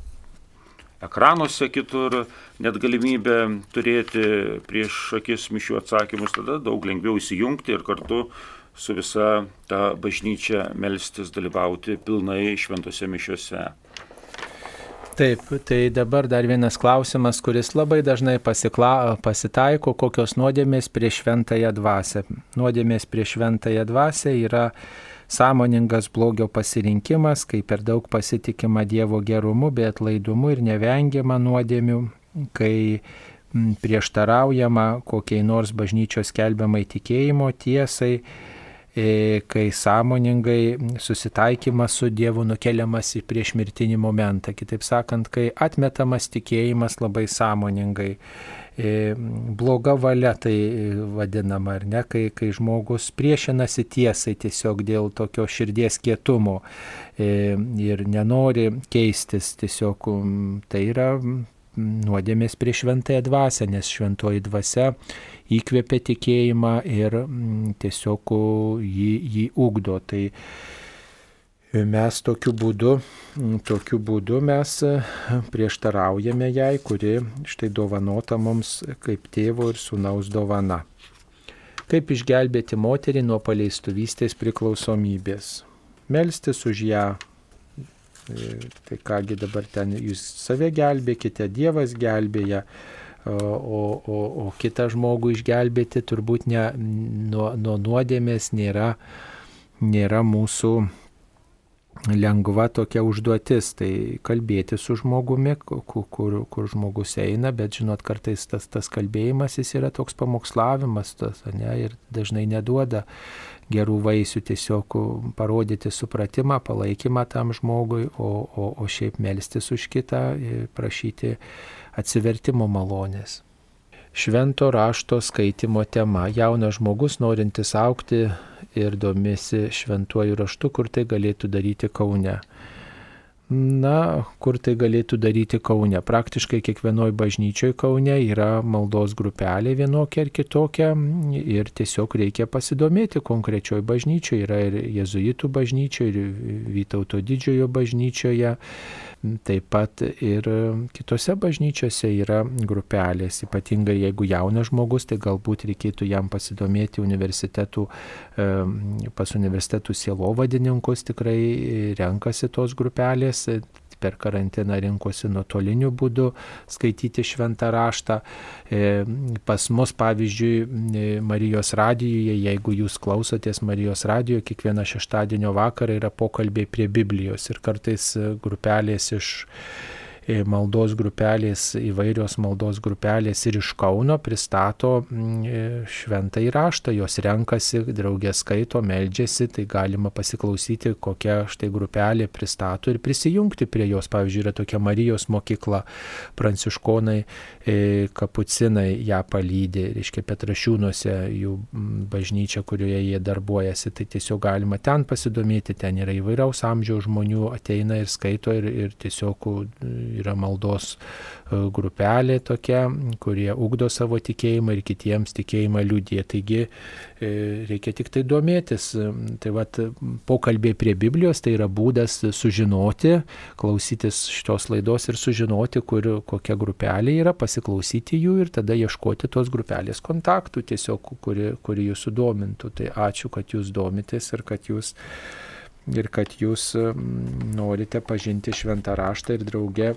ekranuose kitur, net galimybę turėti prieš akis mišių atsakymus, tada daug lengviau įsijungti ir kartu su visa ta bažnyčia melstis dalyvauti pilnai šventose mišiuose. Taip, tai dabar dar vienas klausimas, kuris labai dažnai pasikla, pasitaiko, kokios nuodėmės prieš šventąją dvasę. Nuodėmės prieš šventąją dvasę yra sąmoningas blogio pasirinkimas, kai per daug pasitikima Dievo gerumu, bet laidumu ir nevengiama nuodėmių, kai prieštaraujama kokiai nors bažnyčios kelbiamai tikėjimo tiesai, kai sąmoningai susitaikymas su Dievu nukeliamas į priešmirtinį momentą. Kitaip sakant, kai atmetamas tikėjimas labai sąmoningai E, bloga valia tai vadinama, ar ne, kai, kai žmogus priešinasi tiesai tiesiog dėl tokio širdies kietumo e, ir nenori keistis, tiesiog tai yra nuodėmės prieš šventąją dvasę, nes šventoji dvasia įkvėpia tikėjimą ir tiesiog jį, jį ugdo. Tai mes tokiu būdu, tokiu būdu mes e, prieštaraujame jai, kuri štai dovanota mums kaip tėvo ir sunaus dovana. Kaip išgelbėti moterį nuo paleistuvystės priklausomybės? Melstis už ją. E, tai kągi dabar ten jūs save gelbėkite, Dievas gelbėja, o, o, o kitą žmogų išgelbėti turbūt ne, nuo, nuo nuodėmės nėra, nėra mūsų lengva tokia užduotis, tai kalbėti su žmogumi, kur, kur, kur žmogus eina, bet žinot, kartais tas, tas kalbėjimas jis yra toks pamokslavimas, tas, ne, ir dažnai neduoda gerų vaisių tiesiog parodyti supratimą, palaikymą tam žmogui, o, o, o šiaip melstis už kitą, prašyti atsivertimo malonės. Švento rašto skaitimo tema. Jaunas žmogus norintis aukti ir domisi šventuoju raštu, kur tai galėtų daryti Kaune. Na, kur tai galėtų daryti Kaune? Praktiškai kiekvienoje bažnyčioje Kaune yra maldos grupelė vienokia ar kitokia ir tiesiog reikia pasidomėti konkrečioje bažnyčioje. Yra ir jezuitų bažnyčioje, ir Vytauto didžiojo bažnyčioje Taip pat ir kitose bažnyčiose yra grupelės, ypatingai jeigu jaunas žmogus, tai galbūt reikėtų jam pasidomėti universitetų, pas universitetų sielovadininkus, tikrai renkasi tos grupelės, per karantiną rinkosi nuotoliniu būdu skaityti šventą raštą. E, pas mus, pavyzdžiui, e, Marijos radijoje, jeigu jūs klausotės Marijos radijoje, kiekvieną šeštadienio vakarą yra pokalbiai prie Biblijos ir kartais grupelės iš E, maldos grupelės, įvairios maldos grupelės ir iš Kauno pristato mm, e, šventą įraštą, jos renkasi, draugė skaito, meldžiasi, tai galima pasiklausyti, kokia štai grupelė pristato ir prisijungti prie jos. Pavyzdžiui, yra tokia Marijos mokykla, pranciškonai, e, kapucinai ją palydė, reiškia Petrašiūnuose jų mm, bažnyčia, kurioje jie darbuojasi, tai tiesiog galima ten pasidomėti, ten yra įvairiaus amžiaus žmonių, ateina ir skaito ir, ir tiesiog yra maldos e, grupelė tokia, kurie ugdo savo tikėjimą ir kitiems tikėjimą liūdė. Taigi e, reikia tik tai domėtis. Tai vad pokalbė prie Biblijos tai yra būdas sužinoti, klausytis šitos laidos ir sužinoti, kur kokia grupelė yra, pasiklausyti jų ir tada ieškoti tos grupelės kontaktų tiesiog, kuri, kuri jūs sudomintų. Tai ačiū, kad jūs domitės ir kad jūs ir kad jūs norite pažinti šventą raštą ir drauge,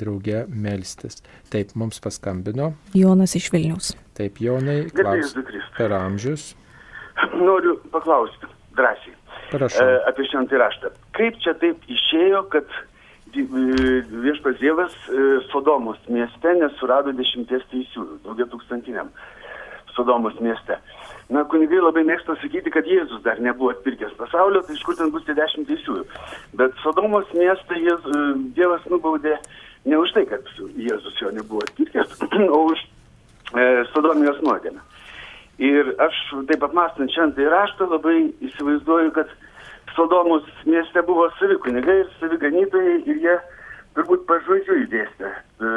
drauge melstis. Taip, mums paskambino. Jonas iš Vilnius. Taip, Jonai, klaus, per amžius. Noriu paklausti drąsiai Prašau. e, apie šventą raštą. Kaip čia taip išėjo, kad e, viešpas Dievas e, Sodomos mieste nesurado dešimties teisiųjų, daugia tūkstantiniam Sodomos mieste? Na, kunigai labai mėgsta sakyti, kad Jėzus dar nebuvo atpirkęs pasaulio, tai iš kur ten bus tie dešimt teisiųjų. Bet Sodomos miestą Jėz, Dievas nubaudė ne už tai, kad Jėzus jo nebuvo atpirkęs, [clears throat] o už e, Sodomijos nuodėmę. Ir aš taip apmastant šventąjį raštą labai įsivaizduoju, kad Sodomos mieste buvo savi kunigai ir savi ganytojai ir jie turbūt pažodžiui dėstė e,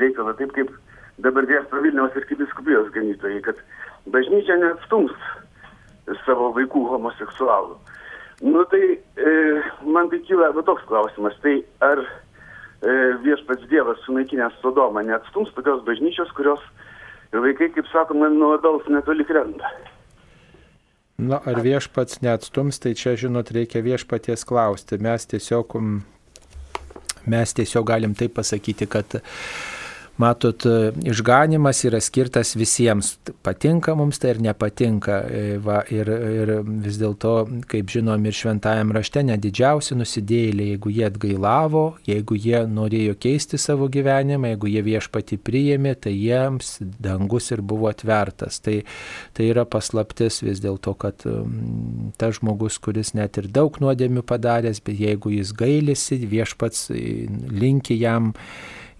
reikalą taip kaip dabar dėsto Vilniaus ir Kibiskupijos ganytojai, kad bažnyčia neatstums savo vaikų homoseksualų. Nu tai e, man tai kyla va toks klausimas, tai ar e, viešpats Dievas sunaikinęs Sodomą neatstums tokios bažnyčios, kurios vaikai, kaip sakoma, nuo obels netoli krenta. Na, ar viešpats neatstums, tai čia, žinot, reikia viešpaties klausti. Mes tiesiog, mes tiesiog galim taip pasakyti, kad Matot, išganimas yra skirtas visiems. Patinka mums tai ir nepatinka. E, va, ir, ir vis dėlto, kaip žinom, ir šventajam rašte nedidžiausi nusidėjėliai, jeigu jie atgailavo, jeigu jie norėjo keisti savo gyvenimą, jeigu jie viešpati priėmė, tai jiems dangus ir buvo atvertas. Tai, tai yra paslaptis vis dėlto, kad um, tas žmogus, kuris net ir daug nuodėmių padaręs, bet jeigu jis gailisi, viešpats linki jam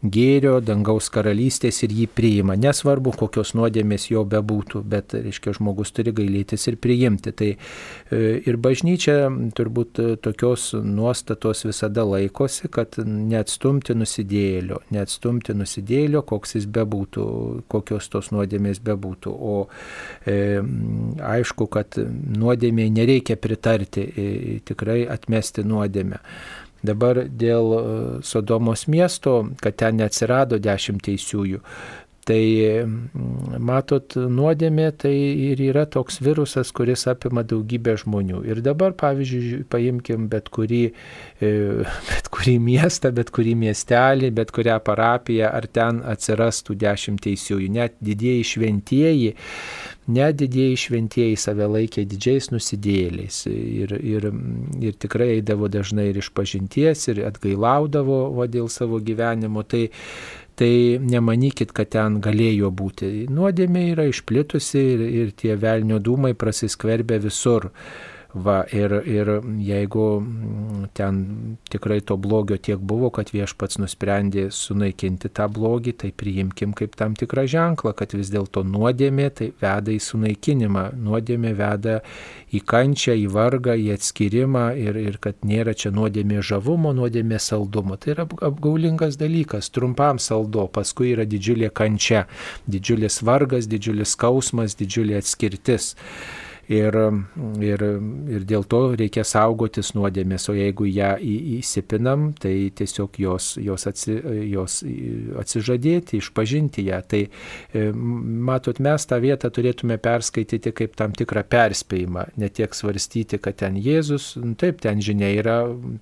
gėrio, dangaus karalystės ir jį priima. Nesvarbu, kokios nuodėmės jo bebūtų, bet, reiškia, žmogus turi gailėtis ir priimti. Tai e, ir bažnyčia turbūt e, tokios nuostatos visada laikosi, kad neatstumti nusidėlio, neatstumti nusidėlio, koks jis bebūtų, kokios tos nuodėmės bebūtų. O e, aišku, kad nuodėmėje nereikia pritarti, e, tikrai atmesti nuodėmę. Dabar dėl e, Sodomos miesto, kad ten neatsirado dešimt teisiųjų, Tai mm, matot, nuodėmė tai ir yra toks virusas, kuris apima daugybę žmonių. Ir dabar, pavyzdžiui, paimkim bet kurį, e, [laughs] bet kurį miestą, bet kurį miestelį, bet kurią parapiją, ar ten atsirastų dešimt teisiųjų. Net didieji šventieji Net didieji šventieji save laikė didžiais nusidėliais ir, ir, ir tikrai eidavo dažnai ir iš pažinties, ir atgailaudavo va, dėl savo gyvenimo. Tai, tai nemanykit, kad ten galėjo būti. Nuodėmė yra išplitusi ir, ir tie velnio dūmai prasiskverbia visur. Va, ir, ir jeigu mm, ten tikrai to blogio tiek buvo, kad viešpats nusprendė sunaikinti tą blogį, tai priimkim kaip tam tikrą ženklą, kad vis dėlto nuodėmė tai veda į sunaikinimą, nuodėmė veda į kančią, į vargą, į atskirimą ir, ir kad nėra čia nuodėmė žavumo, nuodėmė saldumo. Tai yra apgaulingas dalykas, trumpam saldo, paskui yra didžiulė kančia, didžiulis vargas, didžiulis skausmas, didžiulė atskirtis ir, ir, ir dėl to reikia saugotis nuodėmės, o jeigu ją įsipinam, tai tiesiog jos, jos, atsi, jos atsižadėti, išpažinti ją. Tai e, matot, mes tą vietą turėtume perskaityti kaip tam tikrą perspėjimą, ne tiek svarstyti, kad ten Jėzus, taip, ten žinia yra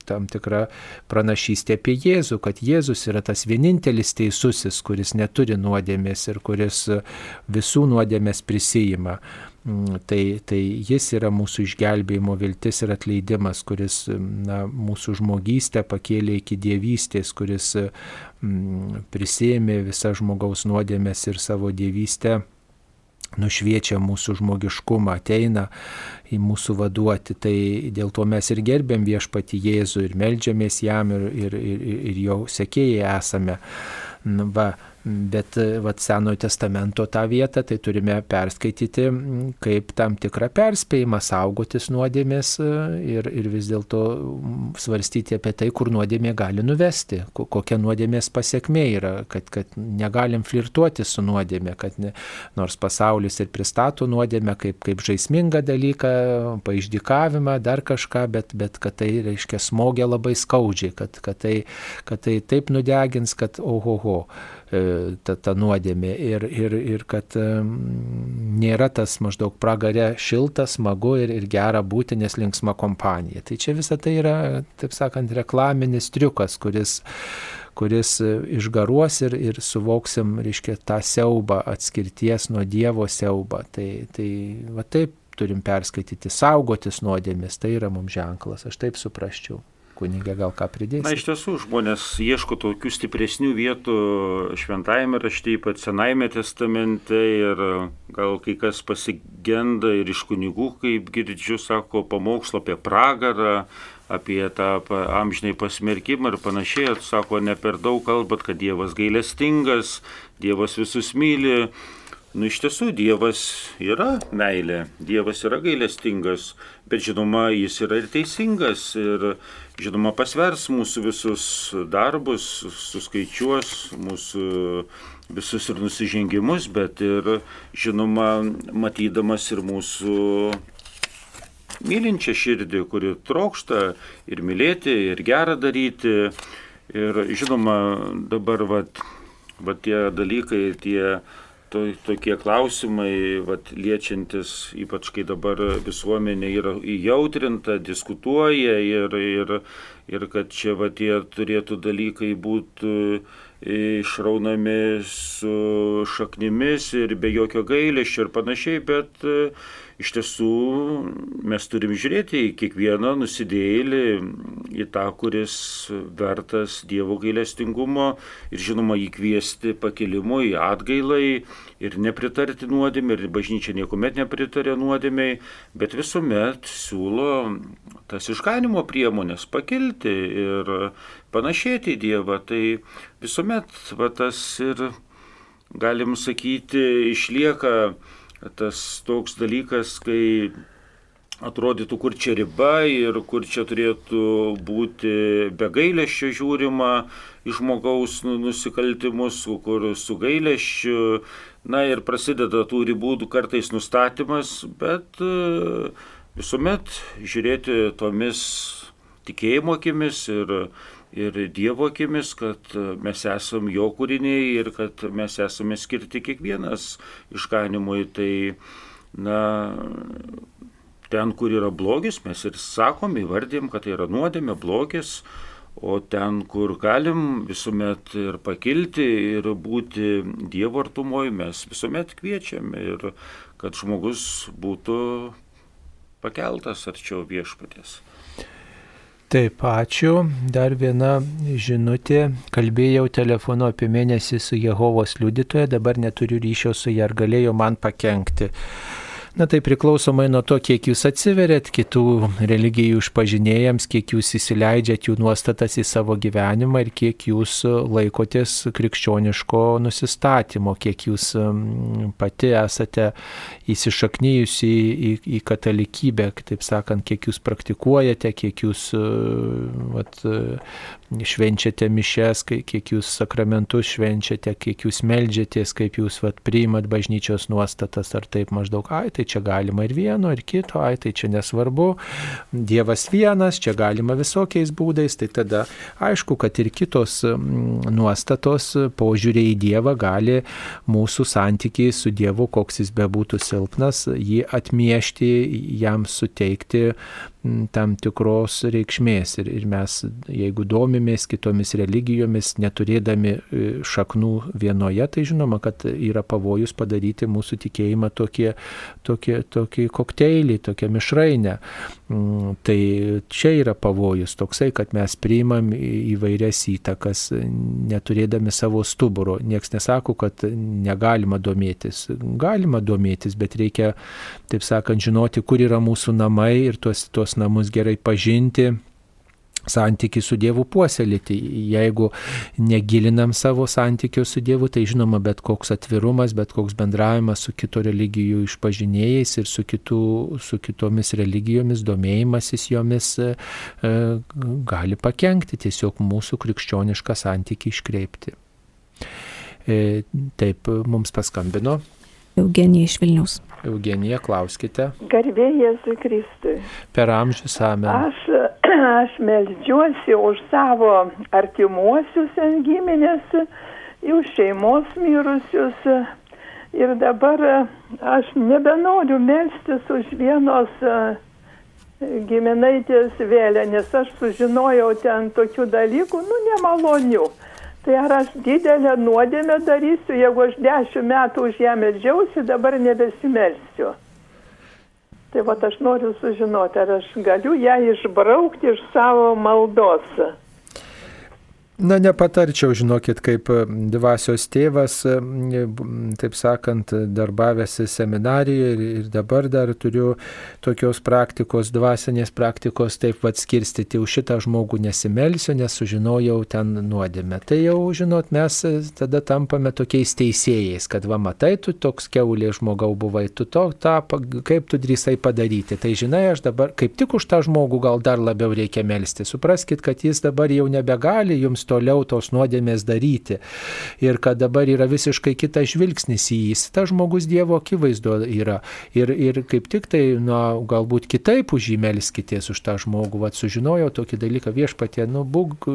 tam tikra pranašystė apie Jėzų, kad Jėzus yra tas vienintelis teisusis, kuris neturi nuodėmės ir kuris visų nuodėmės prisijima. Mm, tai, tai jis yra mūsų išgelbėjimo viltis ir atleidimas, kuris na, mūsų žmogystę pakėlė iki dievystės, kuris mm, prisėmė visą žmogaus nuodėmės ir savo dievystę nušviečia mūsų žmogiškumą, ateina į mūsų vaduoti. Tai dėl to mes ir gerbėm viešpati Jėzų ir melžiamės jam ir, ir, ir, ir jo sekėjai esame. Va, Bet vat, Senojo testamento tą vietą tai turime perskaityti kaip tam tikrą perspėjimą saugotis nuodėmės e, ir, ir vis dėlto svarstyti apie tai, kur nuodėmė gali nuvesti, kokia nuodėmės pasiekmė yra, kad, kad negalim flirtuoti su nuodėmė, kad ne, nors pasaulis ir pristato nuodėmę kaip, kaip žaismingą dalyką, paaišdikavimą, dar kažką, bet, bet kad tai reiškia smogia labai skaudžiai, kad, kad, tai, kad tai taip nudegins, kad ohoho. E, ta, ta nuodėmė ir, ir, ir kad nėra tas maždaug pragare šilta, smagu ir, ir gera būti, nes linksma kompanija. Tai čia visa tai yra, taip sakant, reklaminis triukas, kuris kuris išgaruos ir, ir suvoksim, reiškia, tą siaubą, atskirties nuo Dievo siaubą. Tai, tai va taip turim perskaityti, saugotis nuodėmis, tai yra mums ženklas, aš taip suprasčiau kunigė gal ką pridės. Na iš tiesų, žmonės ieško tokių stipresnių vietų šventajame rašte, ypač senajame testamente ir gal kai kas pasigenda ir iš kunigų, kaip girdžiu, sako, pamokslo apie pragarą, apie tą amžinai pasmerkimą ir panašiai, sako, ne per daug kalbat, kad Dievas gailestingas, Dievas visus myli Nu, iš tiesų, Dievas yra meilė, Dievas yra gailestingas, bet žinoma, jis yra ir teisingas ir žinoma pasvers mūsų visus darbus, suskaičiuos mūsų visus ir nusižengimus, bet ir žinoma, matydamas ir mūsų mylinčią širdį, kuri trokšta ir mylėti, ir gerą daryti. Ir žinoma, dabar vat, vat tie dalykai, tie to, tokie klausimai, vat, liečiantis, ypač kai dabar visuomenė yra įjautrinta, diskutuoja ir, ir, ir kad čia vat, tie turėtų dalykai būti išraunami su šaknimis ir be jokio gailėščio ir panašiai, bet iš tiesų mes turim žiūrėti į kiekvieną nusidėjėlį, į tą, kuris vertas Dievo gailestingumo ir žinoma jį kviesti pakelimui, atgailai ir nepritarti nuodėmė, ir bažnyčia niekuomet nepritarė nuodėmiai, bet visuomet siūlo tas išganimo priemonės pakilti ir panašėti į Dievą. Tai visuomet va, tas ir, galim sakyti, išlieka tas toks dalykas, kai atrodytų, kur čia riba ir kur čia turėtų būti be gailėščio žiūrima į žmogaus nu, nusikaltimus, kur su gailėščiu, na ir prasideda tų ribų kartais nustatymas, bet e, visuomet žiūrėti tomis tikėjimo akimis ir ir Dievo akimis, kad mes esame jo kūriniai ir kad mes esame skirti kiekvienas išganimui. Tai, na, ten, kur yra blogis, mes ir sakom, įvardėm, kad tai yra nuodėmė, blogis, o ten, kur galim visuomet ir pakilti ir būti Dievo artumoje, mes visuomet kviečiam ir kad žmogus būtų pakeltas arčiau viešpatės. Taip, ačiū. Dar viena žinutė. Kalbėjau telefonu apie mėnesį su Jehovos liudytoje, dabar neturiu ryšio su ją, ar galėjo man pakengti. Na tai priklausomai nuo to, kiek jūs atsiverėt kitų religijų išpažinėjams, kiek jūs įsileidžiat jų nuostatas į savo gyvenimą ir kiek jūs laikotės krikščioniško nusistatymo, kiek jūs pati esate įsišaknyjusi į, į, į katalikybę, taip sakant, kiek jūs praktikuojate, kiek jūs vat, švenčiate mišes, kiek jūs sakramentus švenčiate, kiek jūs melžiatės, kaip jūs vat, priimat bažnyčios nuostatas, ar taip maždaug, ai, tai čia galima ir vieno, ir kito, ai, tai čia nesvarbu, Dievas vienas, čia galima visokiais būdais, tai tada aišku, kad ir kitos nuostatos požiūrė į Dievą gali mūsų santykiai su Dievu, koks jis bebūtų silpnas, jį atmiešti, jam suteikti tam tikros reikšmės. Ir, ir mes, jeigu domimės kitomis religijomis, neturėdami e, šaknų vienoje, tai žinoma, kad yra pavojus padaryti mūsų tikėjimą tokie, tokie, tokį kokteilį, tokią mišrainę. Mm, tai čia yra pavojus toksai, kad mes priimam įvairias įtakas, neturėdami savo stuburo. Niekas nesako, kad negalima domėtis. Galima domėtis, bet reikia, taip sakant, žinoti, kur yra mūsų namai ir tuos, tuos tuos namus gerai pažinti, santykių su Dievu puoselėti. Jeigu negilinam savo santykių su Dievu, tai žinoma, bet koks atvirumas, bet koks bendravimas su kito religijų išpažinėjais ir su, kitų, su kitomis religijomis, domėjimasis jomis e, e, gali pakengti, tiesiog mūsų krikščionišką santykį iškreipti. E, taip, mums paskambino. Eugenija iš Vilnius. Eugenija, klauskite. Garbė Jėzui Kristui. Per amžius amen. Aš, [clears throat] aš melžiuosi už savo artimuosius giminės, jų šeimos mirusius. Ir dabar aš nebenoriu melstis už vienos giminaitės vėlę, nes aš sužinojau ten tokių dalykų, nu nemalonių. Tai ar aš didelę nuodėmę darysiu, jeigu aš dešimt metų už ją medžiausi, dabar nebesimelsiu. Tai va aš noriu sužinoti, ar aš galiu ją išbraukti iš savo maldos. Na, nepatarčiau, žinokit, kaip e, dvasios tėvas, e, taip sakant, darbavęsi seminarijoje ir, ir dabar dar turiu tokios praktikos, dvasinės praktikos, taip vad skirstyti, už šitą žmogų nesimelsiu, nes sužinojau ten nuodėmę. Tai jau, žinot, mes e, tada tampame tokiais teisėjais, kad va matai, tu toks keulė žmogau buvai, tu to, tą, kaip tu drįsai padaryti. Tai žinai, aš dabar kaip tik už tą žmogų gal dar labiau reikia melstį. Supraskite, kad jis dabar jau nebegali jums toliau tos nuodėmės daryti. Ir kad dabar yra visiškai kitas žvilgsnis į jį. Tas žmogus Dievo akivaizdo yra. Ir, ir kaip tik tai, na, galbūt kitaip už jį melskitės už tą žmogų. Vat sužinojau tokį dalyką viešpatie, nu, būk,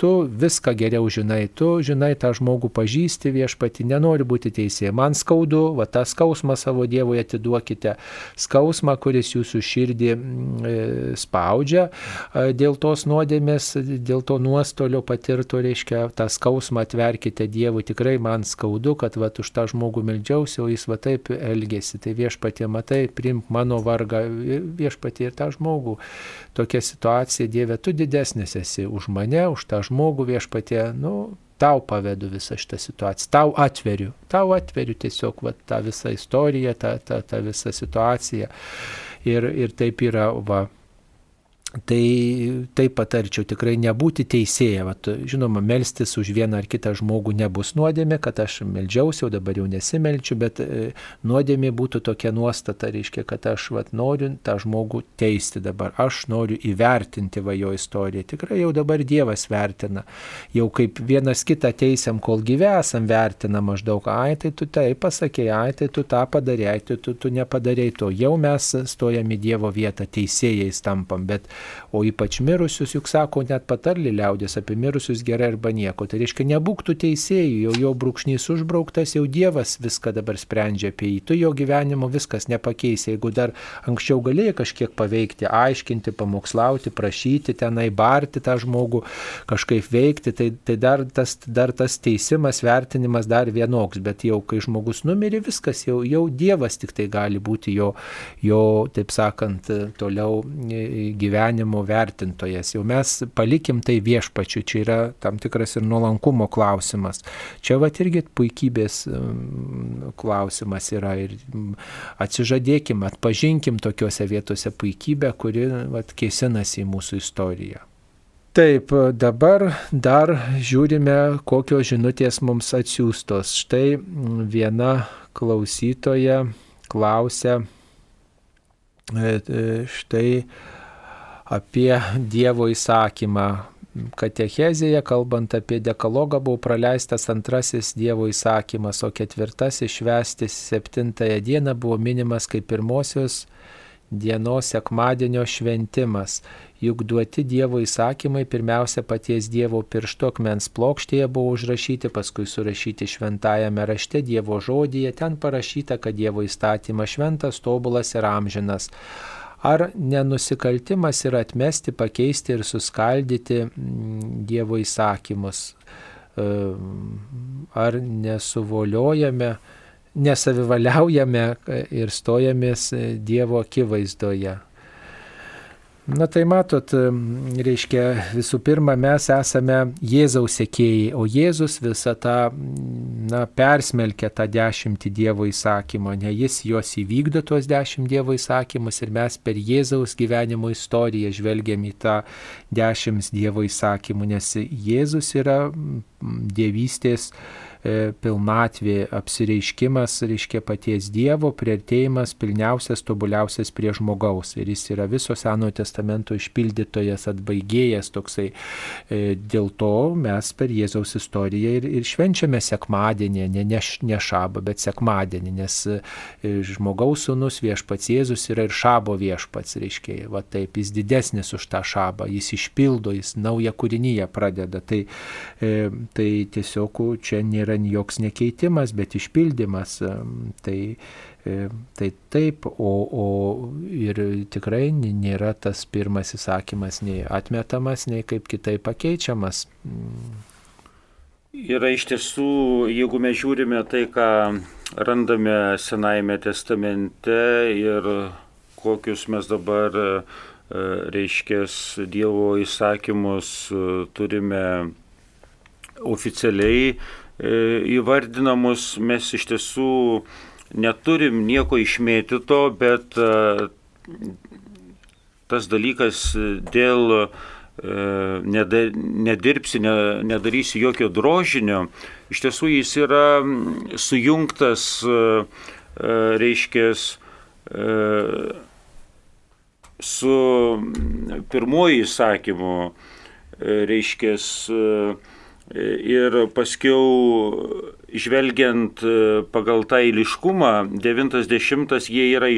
tu viską geriau žinai, tu žinai tą žmogų pažįsti viešpati, nenori būti teisė. Man skaudu, va tą skausmą savo Dievui atiduokite. Skausmą, kuris jūsų širdį mm, e, spaudžia dėl tos nuodėmės, dėl to nuostolio pati patirtų, reiškia, tą skausmą atverkite Dievui, tikrai man skaudu, kad va už tą žmogų meldžiausi, o jis va taip elgėsi, tai viešpatie matai, primk mano vargą, viešpatie ir tą žmogų. Tokia situacija, Dieve, tu didesnis esi už mane, už tą žmogų viešpatie, nu, tau pavedu visą šitą situaciją, tau atveriu, tau atveriu tiesiog va, tą visą istoriją, tą, tą, tą visą situaciją. Ir, ir taip yra, va, Tai taip patarčiau tikrai nebūti teisėja. Vat, žinoma, melstis už vieną ar kitą žmogų nebus nuodėmė, kad aš meldžiausi, o dabar jau nesimelčiu, bet e, nuodėmė būtų tokia nuostata, reiškia, kad aš vat, noriu tą žmogų teisti dabar. Aš noriu įvertinti va jo istoriją. Tikrai jau dabar Dievas vertina. Jau kaip vienas kitą teisėm, kol gyvesam, vertina maždaug, ai tai tu tai pasakėjai, ai tai tu tą padarėjai, tai tu, tu nepadarėjai to. Jau mes stojame Dievo vietą, teisėjais tampam. Bet o ypač mirusius, juk sako net patarlį liaudės apie mirusius gerai arba nieko. Tai reiškia, nebūk tu teisėjų, jau jo brūkšnys užbrauktas, jau Dievas viską dabar sprendžia apie jį. Tu jo gyvenimo viskas nepakeisi. Jeigu dar anksčiau galėjai kažkiek paveikti, aiškinti, pamokslauti, prašyti, tenai barti tą žmogų, kažkaip veikti, tai, tai dar, tas, dar tas teisimas, vertinimas dar vienoks. Bet jau kai žmogus numirė, viskas jau, jau Dievas tik tai gali būti jo, jo taip sakant, toliau gyvenimas gyvenimo vertintojas. Jau mes palikim tai viešpačiu, čia yra tam tikras ir nuolankumo klausimas. Čia va irgi puikybės mm, klausimas yra ir mm, atsižadėkim, atpažinkim tokiuose vietose puikybę, kuri va, kėsinasi į mūsų istoriją. Taip, dabar dar žiūrime, kokios žinutės mums atsiųstos. Štai mm, viena klausytoja klausia, e, e, štai apie Dievo įsakymą. Katechezėje, kalbant apie dekalogą, buvo praleistas antrasis Dievo įsakymas, o ketvirtasis švesti septintąją dieną buvo minimas kaip pirmosios dienos sekmadienio šventimas. Juk duoti Dievo įsakymai pirmiausia paties Dievo piršto akmens plokštėje buvo užrašyti, paskui surašyti šventajame rašte Dievo žodyje, ten parašyta, kad Dievo įstatymas šventas, tobulas ir amžinas. Ar nenusikaltimas yra atmesti, pakeisti ir suskaldyti mm, Dievo įsakymus? E, ar nesuvoliojame, nesavivaliaujame ir stojamės Dievo akivaizdoje? Na tai matot, reiškia, visų pirma, mes esame Jėzaus sekėjai, o Jėzus visą tą, na, persmelkia tą dešimtį Dievo įsakymą, ne jis juos įvykdo tuos dešimt Dievo įsakymus ir mes per Jėzaus gyvenimo istoriją žvelgiam į tą dešimt Dievo įsakymų, nes Jėzus yra dievystės pilnatvė, apsireiškimas, reiškia paties Dievo, prieartėjimas pilniausias, tobuliausias prie žmogaus. Ir jis yra viso Senojo testamento išpildytojas, atbaigėjas toksai. E, dėl to mes per Jėzaus istoriją ir, ir švenčiame sekmadienį, ne, ne, ne šabą, bet sekmadienį, nes e, žmogaus sunus viešpats Jėzus yra ir šabo viešpats, reiškia, va taip, jis didesnis už tą šabą, jis išpildo, jis naują kūrinyje pradeda. Tai, tai tiesiog čia nėra yra joks nekeitimas, bet išpildymas. Tai, e, tai taip, o, o ir tikrai nėra tas pirmas įsakymas nei atmetamas, nei kaip kitaip pakeičiamas. Yra iš tiesų, jeigu mes žiūrime tai, ką randame Senajame testamente ir kokius mes dabar, e, reiškia, Dievo įsakymus e, turime oficialiai įvardinamus, mes iš tiesų neturim nieko išmėtyto, bet tas dalykas dėl nedirbsi, nedarysi jokio drožinio, iš tiesų jis yra sujungtas, reiškia, su pirmoju įsakymu, reiškia, ir paskiau žvelgiant pagal tą eiliškumą, 90 jie yra,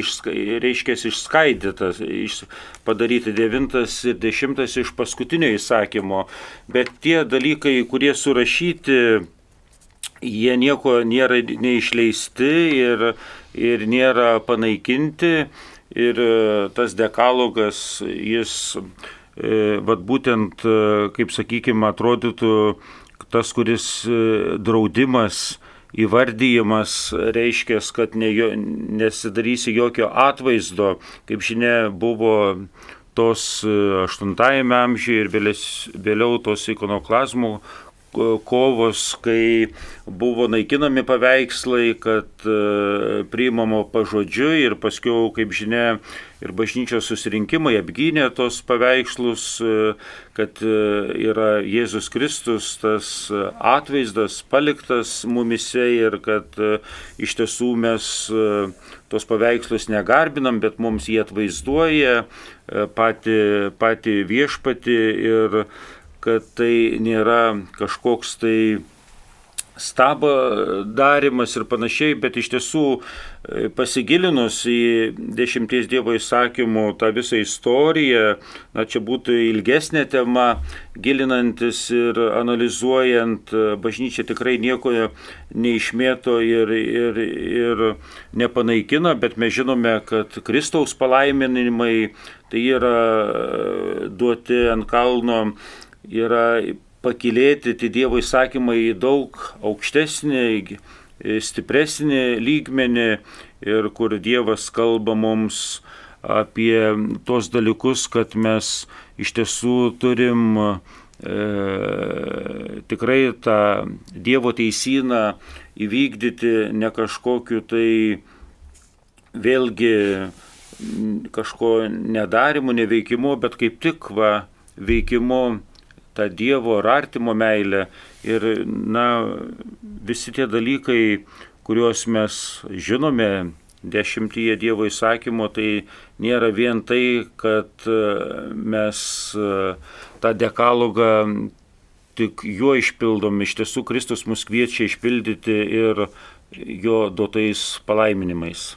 reiškia, išskaidytas, iš, padaryti 9 ir 10 iš paskutinio įsakymo, bet tie dalykai, kurie surašyti, jie nieko nėra neišleisti ir, ir nėra panaikinti. Ir tas dekalogas, jis, vad būtent, kaip sakykime, atrodytų, tas, kuris draudimas įvardyjimas reiškia, kad ne, nesidarysi jokio atvaizdo, kaip žinia, buvo tos 8-ame amžiuje ir vėliau tos ikonoklazmų kovos, kai buvo naikinami paveikslai, kad e, priimamo pažodžiu ir paskiau, kaip žinia, ir bažnyčios susirinkimai apgynė tos paveikslus, e, kad e, yra Jėzus Kristus, tas atvaizdas paliktas mumise ir kad iš tiesų mes tos paveikslus negarbinam, bet mums jie atvaizduoja pati, pati viešpati ir kad tai nėra kažkoks tai stabo darimas ir panašiai, bet iš tiesų e, pasigilinus į dešimties Dievo įsakymų tą visą istoriją, na čia būtų ilgesnė tema, gilinantis ir analizuojant, e, bažnyčia tikrai nieko neišmėto ir, ir, ir nepanaikina, bet mes žinome, kad Kristaus palaiminimai tai yra e, duoti ant kalno yra pakilėti tie Dievo įsakymai į daug aukštesnį, stipresnį lygmenį ir kur Dievas kalba mums apie tos dalykus, kad mes iš tiesų turim e, tikrai tą Dievo teisyną įvykdyti ne kažkokiu tai vėlgi kažko nedarimu, neveikimu, bet kaip tik va veikimu tą Dievo ar artimo meilę. Ir, na, visi tie dalykai, kuriuos mes žinome dešimtyje Dievo įsakymo, tai nėra vien tai, kad e, mes e, tą dekalogą tik juo išpildom, iš tiesų Kristus mus kviečia išpildyti ir jo duotais palaiminimais.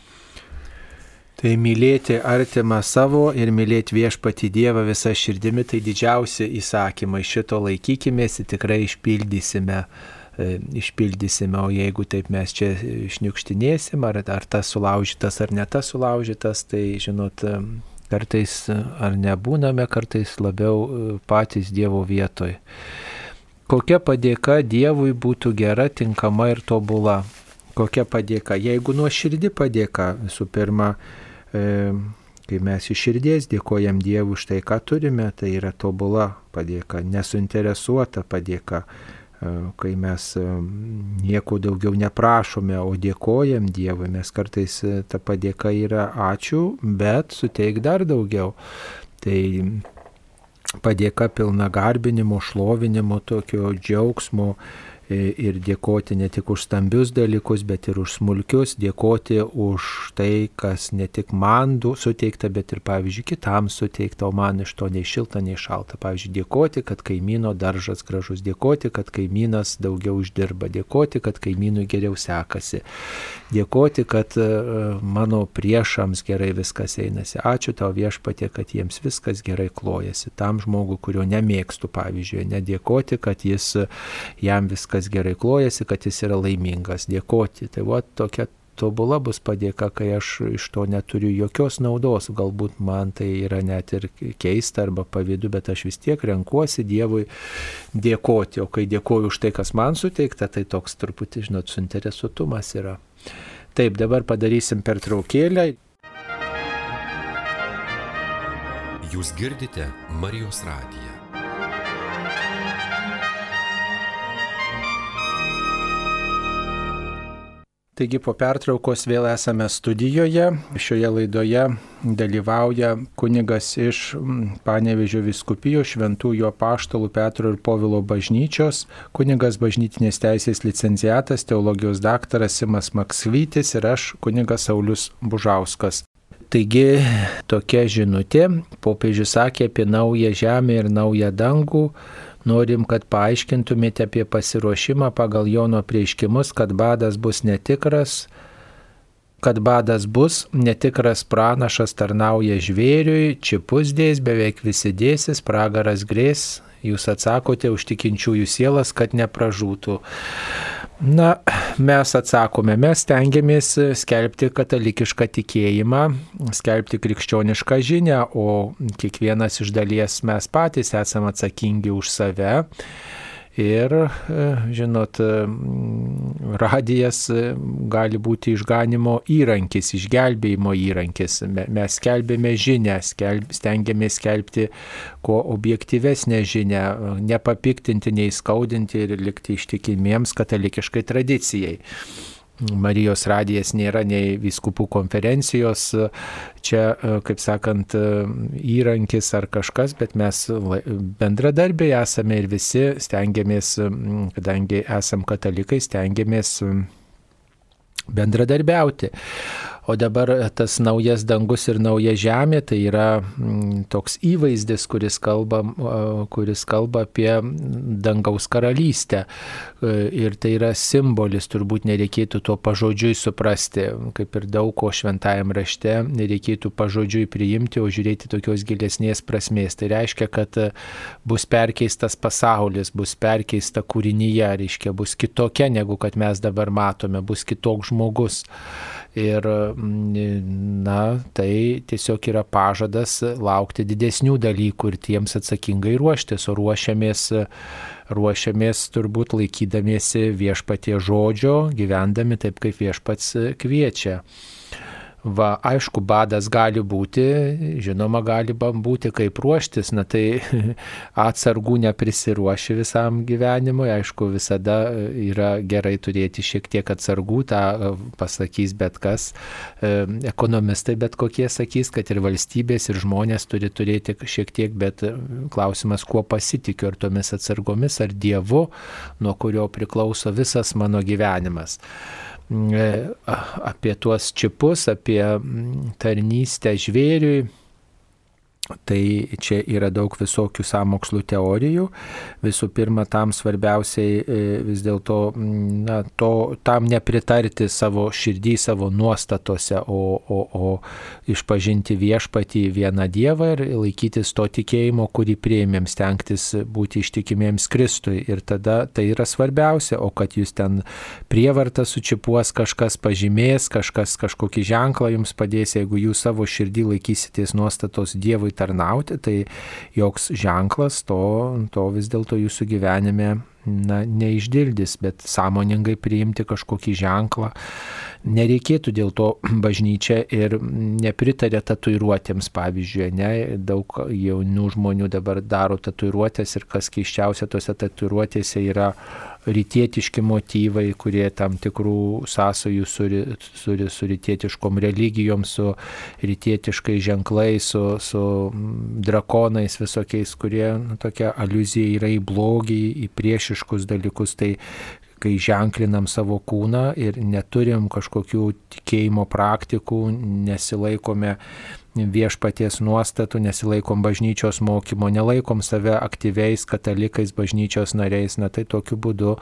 Tai mylėti artimą savo ir mylėti viešpati Dievą visą širdimi, tai didžiausi įsakymai. Šito laikykimės ir tikrai išpildysime. E, išpildysime, o jeigu taip mes čia šniukštinėsim, ar, ar tas sulaužytas, ar ne tas sulaužytas, tai žinot, e, kartais ar nebūname, kartais labiau patys Dievo vietoj. Kokia padėka Dievui būtų gera, tinkama ir tobula? Kokia padėka? Jeigu nuo širdį padėka, visų pirma, kai mes iš širdies dėkojam Dievui už tai, ką turime, tai yra tobula padėka, nesuinteresuota padėka, e, kai mes e, nieko daugiau neprašome, o dėkojam Dievui, mes kartais ta padėka yra ačiū, bet suteik dar daugiau. Tai padėka pilna garbinimo, šlovinimo, tokio džiaugsmo, ir dėkoti ne tik už stambius dalykus, bet ir už smulkius, dėkoti už tai, kas ne tik man suteikta, bet ir, pavyzdžiui, kitam suteikta, o man iš to nei šilta, nei šalta. Pavyzdžiui, dėkoti, kad kaimyno daržas gražus, dėkoti, kad kaimynas daugiau uždirba, dėkoti, kad kaimynui geriau sekasi, dėkoti, kad e, mano priešams gerai viskas einasi. Ačiū tau viešpatė, kad jiems viskas gerai klojasi. Tam žmogui, kurio nemėgstu, pavyzdžiui, nedėkoti, kad jis jam viskas viskas gerai klojasi, kad jis yra laimingas, dėkoti. Tai va tokia tobula bus padėka, kai aš iš to neturiu jokios naudos. Galbūt man tai yra net ir keista arba pavydu, bet aš vis tiek renkuosi Dievui dėkoti. O kai dėkoju už tai, kas man suteikta, tai toks truputį, žinot, suinteresuotumas yra. Taip, dabar padarysim pertraukėlę. Jūs girdite Marijos radiją. Taigi po pertraukos vėl esame studijoje. Šioje laidoje dalyvauja kunigas iš Panevežio viskupijos Šventųjų apaštalų Petro ir Povilo bažnyčios, kunigas bažnytinės teisės licenciatas, teologijos daktaras Simas Maksvytis ir aš, kunigas Saulis Bužauskas. Taigi tokia žinutė, popiežius sakė apie naują žemę ir naują dangų, Norim, kad paaiškintumėte apie pasiruošimą pagal Jono prieiškimus, kad badas bus netikras, kad badas bus, netikras pranašas tarnauja žvėriui, čipus dės, beveik visi dėsis, pragaras grės, jūs atsakote už tikinčiųjų sielas, kad nepražūtų. Na, mes atsakome, mes tengiamės skelbti katalikišką tikėjimą, skelbti krikščionišką žinią, o kiekvienas iš dalies mes patys esame atsakingi už save. Ir, e, žinot, e, radijas e, gali būti išganimo įrankis, išgelbėjimo įrankis. Mes skelbėme žinę, skelb, stengiamės skelbti kuo objektyvesnę žinę, nepapiktinti, neįskaudinti ir likti ištikimiems katalikiškai tradicijai. Marijos radijas nėra nei viskupų konferencijos, čia, e, kaip sakant, e, įrankis ar kažkas, bet mes bendradarbiai esame ir visi stengiamės, kadangi esam katalikai, stengiamės bendradarbiauti. O dabar tas naujas dangus ir nauja žemė tai yra mm, toks įvaizdis, kuris kalba, kuris kalba apie dangaus karalystę. E, ir tai yra simbolis, turbūt nereikėtų to pažodžiui suprasti, kaip ir daug ko šventajam rašte, nereikėtų pažodžiui priimti, o žiūrėti tokios gilesnės prasmės. Tai reiškia, kad bus perkeistas pasaulis, bus perkeista kūrinyje, reiškia, bus kitokia negu kad mes dabar matome, bus kitoks žmogus. Ir, na, tai tiesiog yra pažadas laukti didesnių dalykų ir tiems atsakingai ruoštis, o ruošiamės, ruošiamės turbūt laikydamiesi viešpatie žodžio, gyvendami taip, kaip viešpats kviečia. Va, aišku, badas gali būti, žinoma, gali būti kaip ruoštis, na tai [laughs] atsargų neprisiruoši visam gyvenimui, aišku, visada yra gerai turėti šiek tiek atsargų, tą e, pasakys bet kas, e, ekonomistai bet kokie sakys, kad ir valstybės, ir žmonės turi turėti šiek tiek, bet klausimas, kuo pasitikiu, ar tomis atsargomis, ar Dievu, nuo kurio priklauso visas mano gyvenimas. E, apie tuos čipus, apie tarnystę žvėriui Tai čia yra daug visokių samokslų teorijų. Visų pirma, tam svarbiausiai e, vis dėlto tam nepritarti savo širdį, savo nuostatose, o, o, o išpažinti viešpatį vieną Dievą ir laikytis to tikėjimo, kurį prieimėm, stengtis būti ištikimiems Kristui. Ir tada tai yra svarbiausia, o kad jūs ten prievartą sučipuos, kažkas pažymės, kažkas kažkokį ženklą jums padės, jeigu jūs savo širdį laikysitės nuostatos Dievui tarnauti, tai joks ženklas to, to vis dėlto jūsų gyvenime na, neišdildys, bet sąmoningai priimti kažkokį ženklą. Nereikėtų dėl to [clears throat] bažnyčia ir nepritarė tatuiruotėms, pavyzdžiui, ne, daug jaunų žmonių dabar daro tatuiruotės ir kas keiščiausia tose tatuiruotėse yra rytietiški motyvai, kurie tam tikrų sąsojų suri, suri su rytietiškom religijom, su rytietiškai ženklais, su, su drakonais visokiais, kurie nu, tokia aluzija yra į blogį, į priešiškus dalykus. Tai kai ženklinam savo kūną ir neturim kažkokių tikėjimo praktikų, nesilaikome viešpaties nuostatų, nesilaikom bažnyčios mokymo, nelaikom save aktyviais katalikais, bažnyčios nariais, na tai tokiu būdu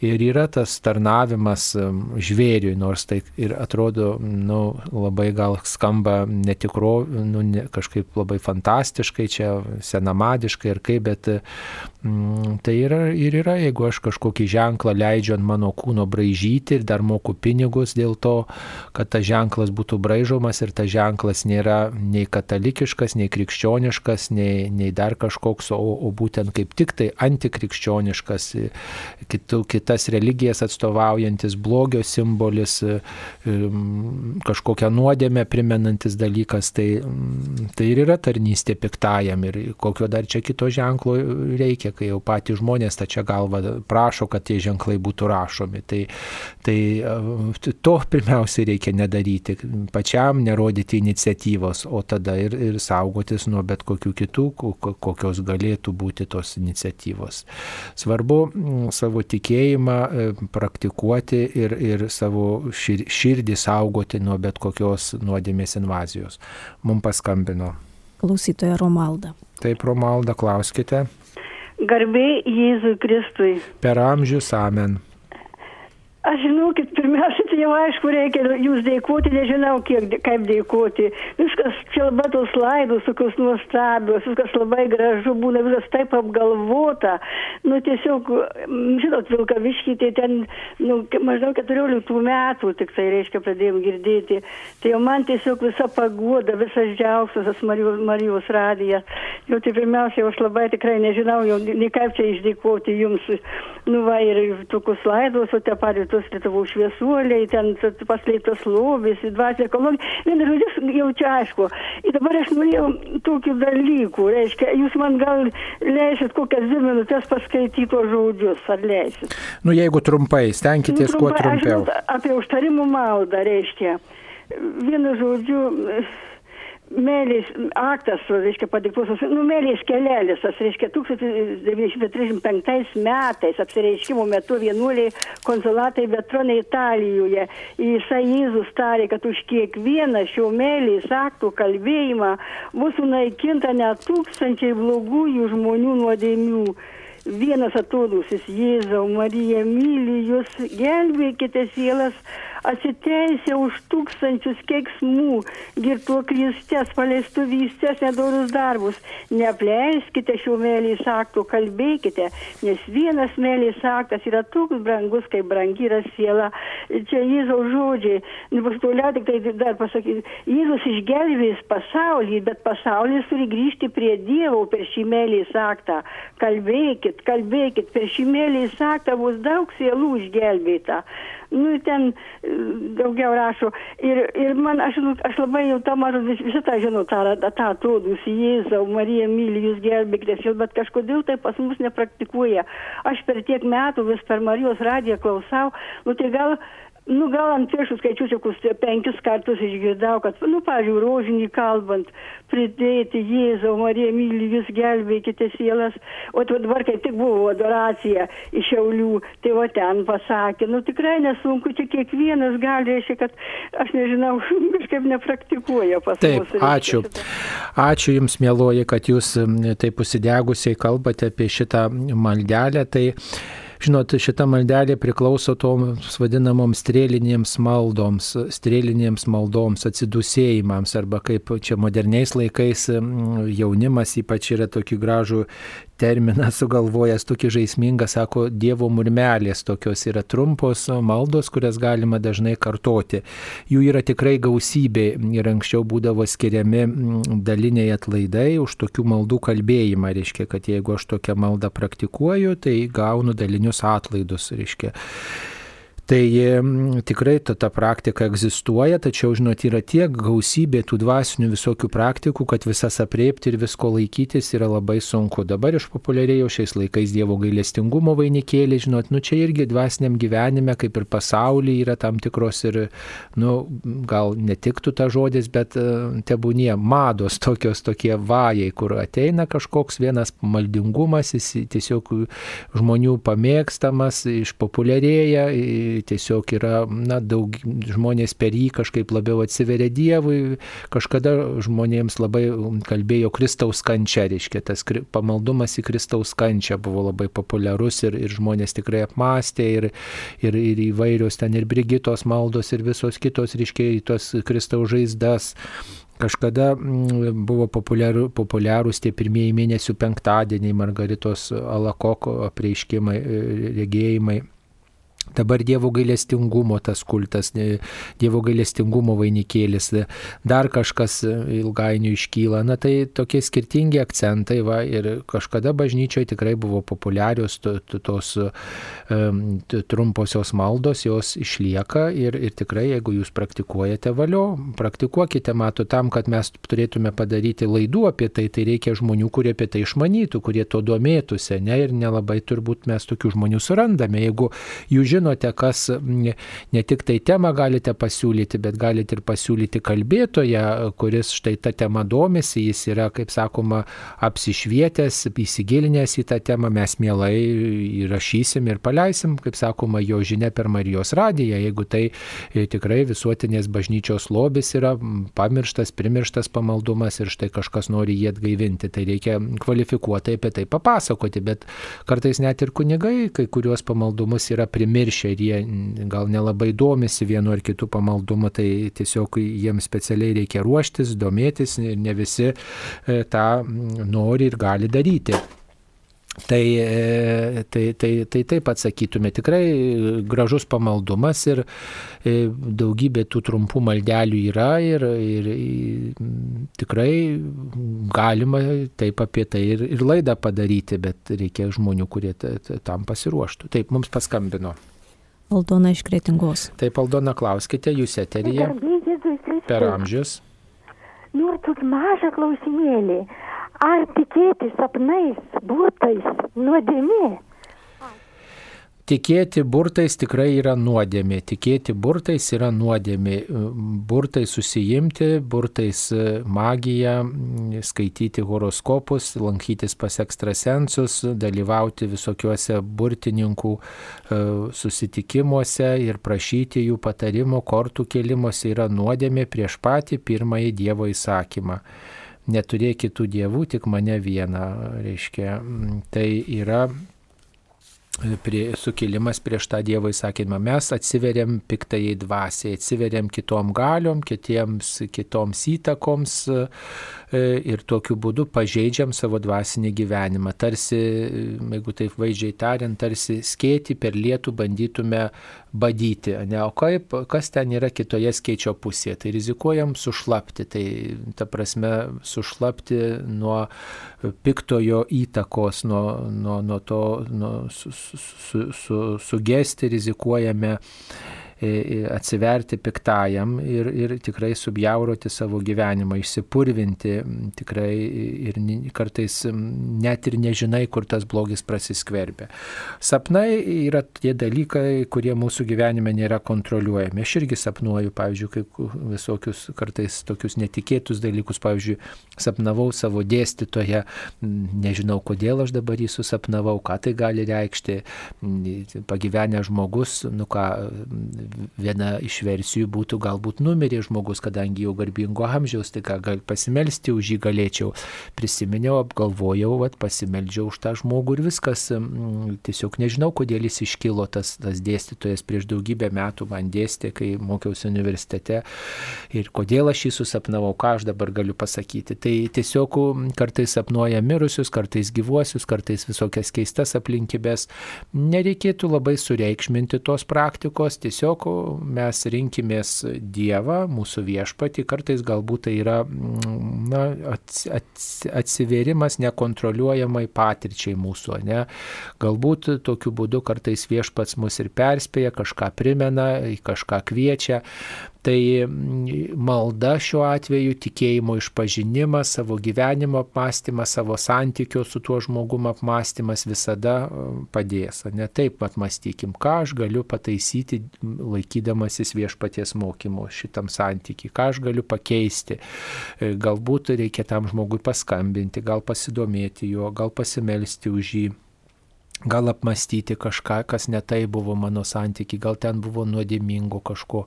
ir yra tas tarnavimas žvėriui, nors tai ir atrodo, nu, labai gal skamba netikro, nu, ne, kažkaip labai fantastiškai, čia senamadiškai ir kaip, bet mm, tai yra ir yra, jeigu aš kažkokį ženklą leidžiu ant mano kūno braižyti ir dar moku pinigus dėl to, kad tas ženklas būtų braižomas ir tas ženklas nėra nei katalikiškas, nei krikščioniškas, nei, nei dar kažkoks, o, o būtent kaip tik tai antikrikščioniškas, kitų, kitas religijas atstovaujantis blogio simbolis, kažkokią nuodėmę primenantis dalykas, tai, tai ir yra tarnystė piktajam ir kokio dar čia kito ženklo reikia, kai jau patys žmonės tačia galva prašo, kad tie ženklai būtų rašomi. Tai, tai to pirmiausia reikia nedaryti, pačiam nerodyti iniciatyvos, o tada ir, ir saugotis nuo bet kokių kitų, kokios galėtų būti tos iniciatyvos. Svarbu mm, savo tikėjimą e, praktikuoti ir, ir savo širdį saugoti nuo bet kokios nuodėmės invazijos. Mums paskambino. Klausytoja Romalda. Taip, Romalda, klauskite. Garbė Jėzui Kristui. Per amžius amen. Aš žinokit, pirmiausia, tai jau aišku, reikia jūs dėkoti, nežinau, kiek, kaip dėkoti. Viskas, čia labai tos laidos, tokios nuostabios, viskas labai gražu, būna viskas taip apgalvota. Nu, tiesiog, žinot, Vilkaviškį, tai ten, nu, maždaug 14 metų tik tai, reiškia, pradėjom girdėti. Tai jau man tiesiog visa pagoda, visas džiaugsmas, Marijos, Marijos radija. Jau tai pirmiausia, aš labai tikrai nežinau, jau nei kaip čia išdėkoti jums. Nu, va, ir tokius laidos, o te patys tos Lietuvos šviesuoliai, ten paslėptas lobis, dvasia ekologija. Vienu žodžiu, jau čia aišku. Ir dabar aš norėjau tokių dalykų. Reiškia, jūs man gal leisit kokias dvi minutės paskaityti tos žodžius, ar leisit? Nu, jeigu trumpai, stenkitės nu, trumpai, kuo trumpiau. Aš, apie užtarimų maldą, reiškia. Vienu žodžiu, Mėlės aktas, reiškia, padiktuotas, nu, Mėlės kelelis, tas, reiškia, 1935 metais apsireiškimo metu vienuoliai konsulatai Betronai Italijoje. Jisai Jėzus tarė, kad už kiekvieną šio Mėlės aktų kalbėjimą bus sunaikinta net tūkstančiai blogųjų žmonių nuodėmių. Vienas atodusis Jėzau, Marija myli jūs, gelbėkite sielas atsiteisė už tūkstančius keiksmų, girtuoklystės, paleistuvystės, nedorus darbus. Neapleiskite šių mėlys aktų, kalbėkite, nes vienas mėlys aktas yra toks brangus, kaip brangi yra siela. Čia Jėzaus žodžiai. Bus toliau tik tai dar pasakyti. Jėzus išgelbės pasaulį, bet pasaulis turi grįžti prie Dievo per šį mėlys aktą. Kalbėkit, kalbėkit, per šį mėlys aktą bus daug sielų išgelbėta nu ten e, daugiau rašo. Ir, ir man, aš, nu, aš labai jau tą mažą vis, visą tą žinau, tą, tą atodusį Jėzau, Marija myli jūs gelbėkitės, bet kažkodėl tai pas mus nepraktikuoja. Aš per tiek metų vis per Marijos radiją klausau, nu tai gal nu gal ant pirštų skaičiuočiau kokius penkis kartus išgirdau, kad, nu, pavyzdžiui, rožinį kalbant, pridėti Jėzau, Marija myli jūs gelbėkite sielas, o tu dabar kaip tik buvo adoracija iš Šiaulių, tai va ten pasakė, nu tikrai nesunku, čia kiekvienas gali, reiškia, kad aš nežinau, [laughs] kažkaip nepraktikuoja pas Taip, mus. Taip, ačiū. Šitą. Ačiū Jums, mėloji, kad Jūs taip užsidegusiai kalbate apie šitą maldelę. Tai Žinot, šita maldelė priklauso toms vadinamoms strėlinėms maldoms, strėlinėms maldoms, atsidusėjimams, arba kaip čia moderniais laikais jaunimas ypač yra tokį gražų terminą sugalvojęs, tokį žaismingą, sako, Dievo murmelės, tokios yra trumpos maldos, kurias galima dažnai kartoti. Jų yra tikrai gausybė ir anksčiau būdavo skiriami mm, daliniai atlaidai už tokių maldų kalbėjimą. Reiškia, kad jeigu aš tokią maldą praktikuoju, tai gaunu dalinius atlaidus. Reiškia. Tai tikrai ta, ta praktika egzistuoja, tačiau, žinot, yra tiek gausybė tų dvasinių visokių praktikų, kad visas apriepti ir visko laikytis yra labai sunku. Dabar išpopuliarėjo šiais laikais Dievo gailestingumo vainikėlė, žinot, nu čia irgi dvasiniam gyvenime, kaip ir pasaulyje, yra tam tikros ir, nu, gal netiktų ta žodis, bet e, tebūnie mados tokios tokie vajai, kur ateina kažkoks vienas maldingumas, jis tiesiog žmonių pamėgstamas, išpopuliarėja tiesiog yra, na, daug žmonės per jį kažkaip labiau atsiveria Dievui, kažkada žmonėms labai kalbėjo Kristaus kančia, reiškia, tas pamaldumas į Kristaus kančią buvo labai populiarus ir, ir žmonės tikrai apmastė ir, ir, ir įvairios ten ir Brigitos maldos ir visos kitos, reiškia, į tos Kristaus žaizdas. Kažkada mm, buvo populiaru, populiarūs tie pirmieji mėnesių penktadieniai, Margaritos Alakoko apreiškimai, regėjimai Dabar Dievo gailestingumo tas kultas, Dievo gailestingumo vainikėlis, dar kažkas ilgainiui iškyla. Na tai tokie skirtingi akcentai va, ir kažkada bažnyčioje tikrai buvo populiarios tos trumposios maldos, jos išlieka ir, ir tikrai jeigu jūs praktikuojate valio, praktikuokite, mato, tam, kad mes turėtume padaryti laidų apie tai, tai reikia žmonių, kurie apie tai išmanytų, kurie to domėtųsi, ne, ir nelabai turbūt mes tokių žmonių surandame. Jeigu jūs žinote, žinote, kas ne tik tai temą galite pasiūlyti, bet galite ir pasiūlyti kalbėtoją, kuris štai tą temą domisi, jis yra, kaip sakoma, apsišvietęs, įsigilinęs į tą temą, mes mielai įrašysim ir paleisim, kaip sakoma, jo žinia per Marijos radiją, jeigu tai e, tikrai visuotinės bažnyčios lobis yra pamirštas, primirštas pamaldumas ir štai kažkas nori jį atgaivinti, tai reikia kvalifikuotai apie tai papasakoti, bet kartais net ir kunigai kai kuriuos pamaldumus yra primiršę pamiršę ir jie gal nelabai domisi vienu ar kitu pamaldumu, tai tiesiog jiems specialiai reikia ruoštis, domėtis ir ne visi e, tą nori ir gali daryti. Tai, e, tai, tai, tai taip atsakytume, tikrai gražus pamaldumas ir e, daugybė tų trumpų maldelių yra ir, ir tikrai galima taip apie tai ir, ir laidą padaryti, bet reikia žmonių, kurie tam pasiruoštų. Taip, mums paskambino. Aldona iš Kretingos. Taip, Aldona, klauskite, jūs eteryje. Per amžius. Nors tokį mažą klausimėlį. Ar tikėti sapnais, būtais, nuodėmė? Tikėti burtais tikrai yra nuodėmė. Tikėti burtais yra nuodėmė. Burtai susijimti, burtais e, magiją, skaityti horoskopus, lankytis pas ekstrasensus, dalyvauti visokiuose burtininkų e, susitikimuose ir prašyti jų patarimo, kortų kelimuose yra nuodėmė prieš patį pirmąjį Dievo įsakymą neturėk kitų dievų, tik mane vieną. Reiškia, tai yra prie, sukilimas prieš tą Dievo įsakymą. Mes atsiveriam piktai dvasiai, atsiveriam kitom galiom, kitiems, kitoms įtakoms ir tokiu būdu pažeidžiam savo dvasinį gyvenimą. Tarsi, jeigu taip vaizdžiai tariant, tarsi skėti per lietų bandytume badyti. Ne? O kaip, kas ten yra kitoje skaičio pusėje? Tai rizikuojam sušlapti. Tai ta prasme sušlapti nuo piktojo įtakos, nuo, nuo, nuo to, nuo, su, su, su, sugesti rizikuojame atsiverti piktajam ir, ir tikrai subjauroti savo gyvenimą, išsipurvinti tikrai ir kartais net ir nežinai, kur tas blogis prasiskverbia. Sapnai yra tie dalykai, kurie mūsų gyvenime nėra kontroliuojami. Aš irgi sapnuoju, pavyzdžiui, kai visokius kartais tokius netikėtus dalykus, pavyzdžiui, sapnavau savo dėstytoje, nežinau, kodėl aš dabar jį susapnavau, ką tai gali reikšti, pagyvenę žmogus, nu ką, viena iš versijų būtų galbūt numirė žmogus, kadangi jau garbingo amžiaus, tai ką gal pasimelsti už jį galėčiau. Prisiminiau, apgalvojau, vat, pasimeldžiau už tą žmogų ir viskas. Tiesiog nežinau, kodėl jis iškilo tas, tas dėstytojas prieš daugybę metų man dėstė, kai mokiausi universitete ir kodėl aš jį susapnavau, ką aš dabar galiu pasakyti. Tai tiesiog kartais sapnuoja mirusius, kartais gyvuosius, kartais visokias keistas aplinkybės. Nereikėtų labai sureikšminti tos praktikos, tiesiog tiesiog mes rinkimės Dievą, mūsų viešpatį, kartais galbūt tai yra na, ats, ats, atsiverimas nekontroliuojamai patirčiai mūsų, ne? Galbūt tokiu būdu kartais viešpats mus ir perspėja, kažką primena, kažką kviečia, Tai mm, malda šiuo atveju, tikėjimo išpažinimas, savo gyvenimo apmąstymas, savo santykio su tuo žmogumu apmąstymas visada mm, padės. Ne taip atmastykim, ką aš galiu pataisyti laikydamasis viešpaties mokymo šitam santykiui, ką aš galiu pakeisti. E, galbūt reikia tam žmogui paskambinti, gal pasidomėti juo, gal pasimelsti už jį gal apmastyti kažką, kas netai buvo mano santykiai, gal ten buvo nuodėmingo kažko,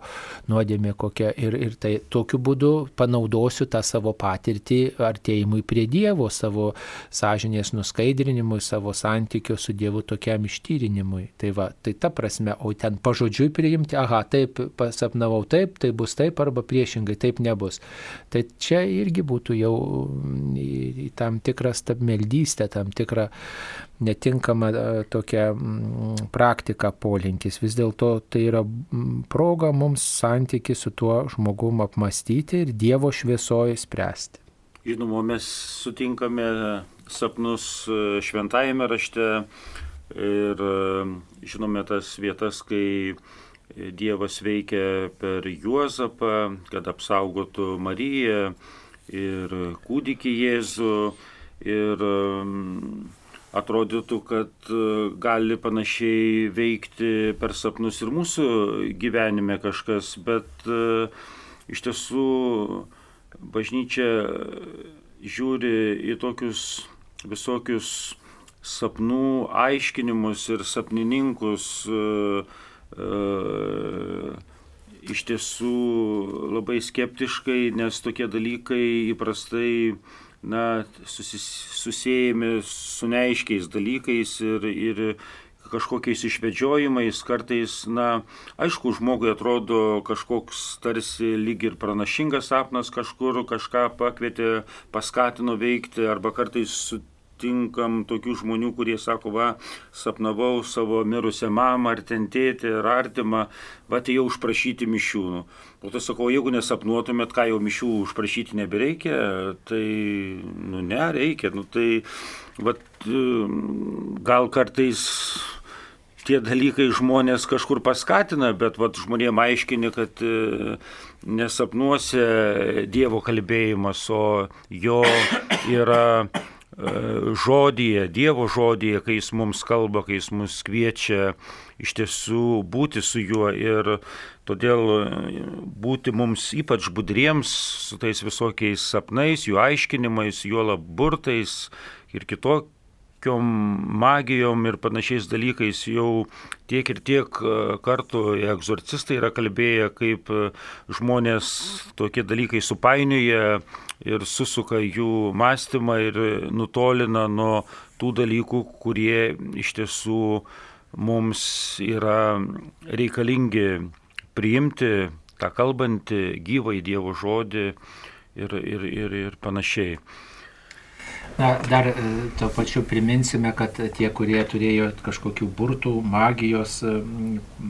nuodėmė kokia. Ir, ir tai tokiu būdu panaudosiu tą savo patirtį artėjimui prie Dievo, savo sąžinės nuskaidrinimui, savo santykio su Dievu tokiam ištyrinimui. Tai va, tai ta prasme, o ten pažodžiui priimti, aha, taip pasapnavau taip, tai bus taip arba priešingai, taip nebus. Tai čia irgi būtų jau tam tikras meldystė, tam tikra netinkama e, tokia mm, praktika polinkis. Vis dėlto tai yra mm, proga mums santyki su tuo žmogum apmastyti ir Dievo šviesoje spręsti. Žinoma, mes sutinkame sapnus e, šventajame rašte ir e, žinome tas vietas, kai Dievas veikia per Juozapą, kad apsaugotų Mariją ir kūdikį Jėzų. Ir um, atrodytų, kad uh, gali panašiai veikti per sapnus ir mūsų gyvenime kažkas, bet uh, iš tiesų bažnyčia žiūri į tokius visokius sapnų aiškinimus ir sapnininkus uh, iš tiesų labai skeptiškai, nes tokie dalykai įprastai na, susis, susijęmi su neaiškiais dalykais ir, ir kažkokiais išvedžiojimais, kartais, na, aišku, žmogui atrodo kažkoks tarsi lyg ir pranašingas sapnas kažkur, kažką pakvietė, paskatino veikti, arba kartais su sutinkam tokių žmonių, kurie sako, va, sapnavau savo mirusią mamą ar tentėti ar artimą, va, tai jau užprašyti mišių. Nu. O tai sakau, jeigu nesapnuotumėt, ką jau mišių užprašyti nebereikia, tai, nu, nereikia. Nu, tai, va, gal kartais tie dalykai žmonės kažkur paskatina, bet vat, žmonėm aiškini, kad e, nesapnuose Dievo kalbėjimas, o jo yra E, žodyje, Dievo žodyje, kai Jis mums kalba, kai Jis mus kviečia iš tiesų būti su juo ir todėl e, būti mums ypač budriems su tais visokiais sapnais, jų aiškinimais, juolab burtais ir kitokiais magijom ir panašiais dalykais jau tiek ir tiek e, kartų egzorcistai yra kalbėję, kaip žmonės tokie dalykai supainioja ir susuka jų mąstymą ir nutolina nuo tų dalykų, kurie iš tiesų mums yra reikalingi priimti tą kalbantį gyvą į Dievo žodį ir, ir, ir, ir panašiai. Na, dar e, to pačiu priminsime, kad tie, kurie turėjo kažkokių burtų, magijos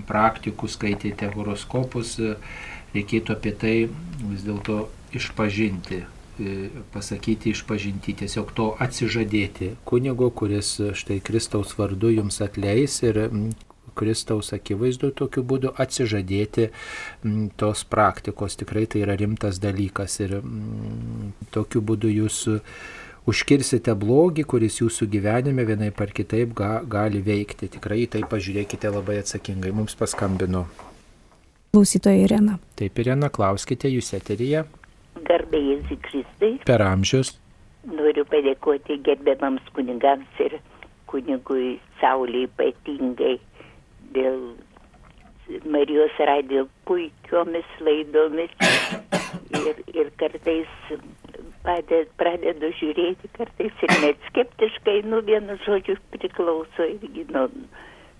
praktikų, skaitėte horoskopus, e, reikėtų apie tai vis dėlto išpažinti, E, pasakyti išpažinti, tiesiog to atsižadėti kunigo, kuris štai Kristaus vardu jums atleis ir Kristaus akivaizdu tokiu būdu atsižadėti tos praktikos. Tikrai tai yra rimtas dalykas ir tokiu būdu jūs užkirsite blogį, kuris jūsų gyvenime vienai par kitaip ga, gali veikti. Tikrai tai pažiūrėkite labai atsakingai. Mums paskambino. Klausytoja Irena. Taip, Irena, klauskite jūs eteryje garbė Jėzui Kristui. Per amžius. Noriu padėkoti gerbiamams kunigams ir kunigui Saulė ypatingai dėl Marijos radijo puikiomis laidomis ir, ir kartais paded, pradedu žiūrėti, kartais ir net skeptiškai, nu vienu žodžiu priklauso irgi nuo,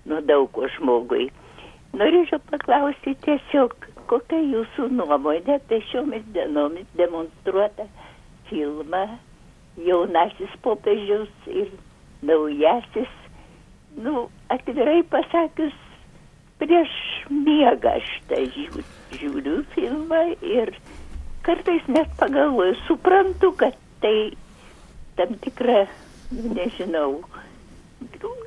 nuo daug ko žmogui. Norėčiau paklausti tiesiog, kokia jūsų nuomonė apie šiomis dienomis demonstruotą filmą? Jaunasis popiežius ir naujasis, nu, atvirai pasakius, prieš miegą šitą žiūriu, žiūriu filmą ir kartais net pagalvoju, suprantu, kad tai tam tikra, nežinau,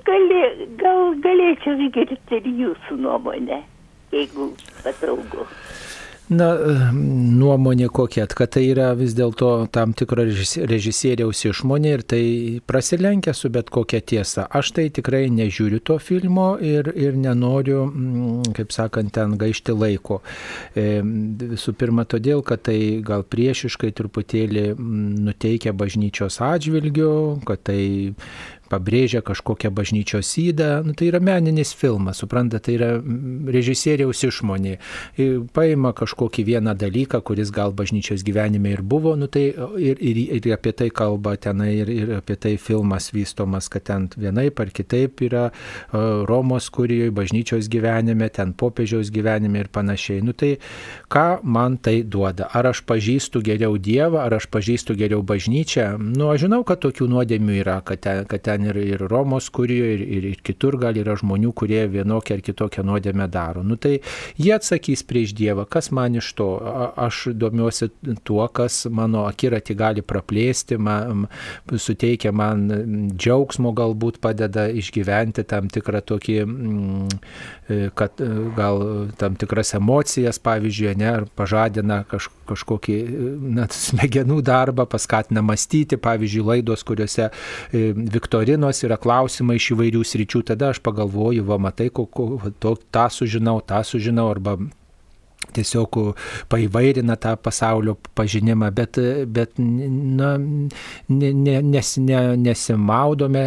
galė, gal galėčiau išgirsti ir jūsų nuomonę jeigu patogu. Na, nuomonė kokia, kad tai yra vis dėlto tam tikro režisieriaus išmonė ir tai prasilenkia su bet kokia tiesa. Aš tai tikrai nežiūriu to filmo ir, ir nenoriu, kaip sakant, ten gaišti laiko. E, visų pirma, todėl, kad tai gal priešiškai truputėlį nuteikia bažnyčios atžvilgiu, kad tai pabrėžia kažkokią bažnyčios įdą, nu, tai yra meninis filmas, supranta, tai yra režisieriaus išmonė. Paima kažkokį vieną dalyką, kuris gal bažnyčios gyvenime ir buvo, nu, tai ir, ir, ir apie tai kalba tenai, ir, ir apie tai filmas vystomas, kad ten vienaip ar kitaip yra Romos kurijoje, bažnyčios gyvenime, ten popiežiaus gyvenime ir panašiai. Nu, tai ką man tai duoda? Ar aš pažįstu geriau Dievą, ar aš pažįstu geriau bažnyčią? Nu, aš žinau, kad tokių nuodėmių yra, kad ten, kad ten ten ir, ir Romos kurijoje, ir, ir, ir kitur gal yra žmonių, kurie vienokią ar kitokią nuodėmę daro. Nu tai jie atsakys prieš Dievą, kas man iš to. A, aš domiuosi tuo, kas mano akiratį gali praplėsti, man, suteikia man džiaugsmo, galbūt padeda išgyventi tam tikrą tokį, kad gal tam tikras emocijas, pavyzdžiui, ne, ar pažadina kaž, kažkokį net smegenų darbą, paskatina mąstyti, pavyzdžiui, laidos, kuriuose e, viktorinos yra klausimai iš įvairių sričių, tada aš pagalvoju, va, matai, ko, ko, to, tą sužinau, tą sužinau, arba tiesiog paįvairina tą pasaulio pažinimą, bet, bet na, ne, nes, ne, nesimaudome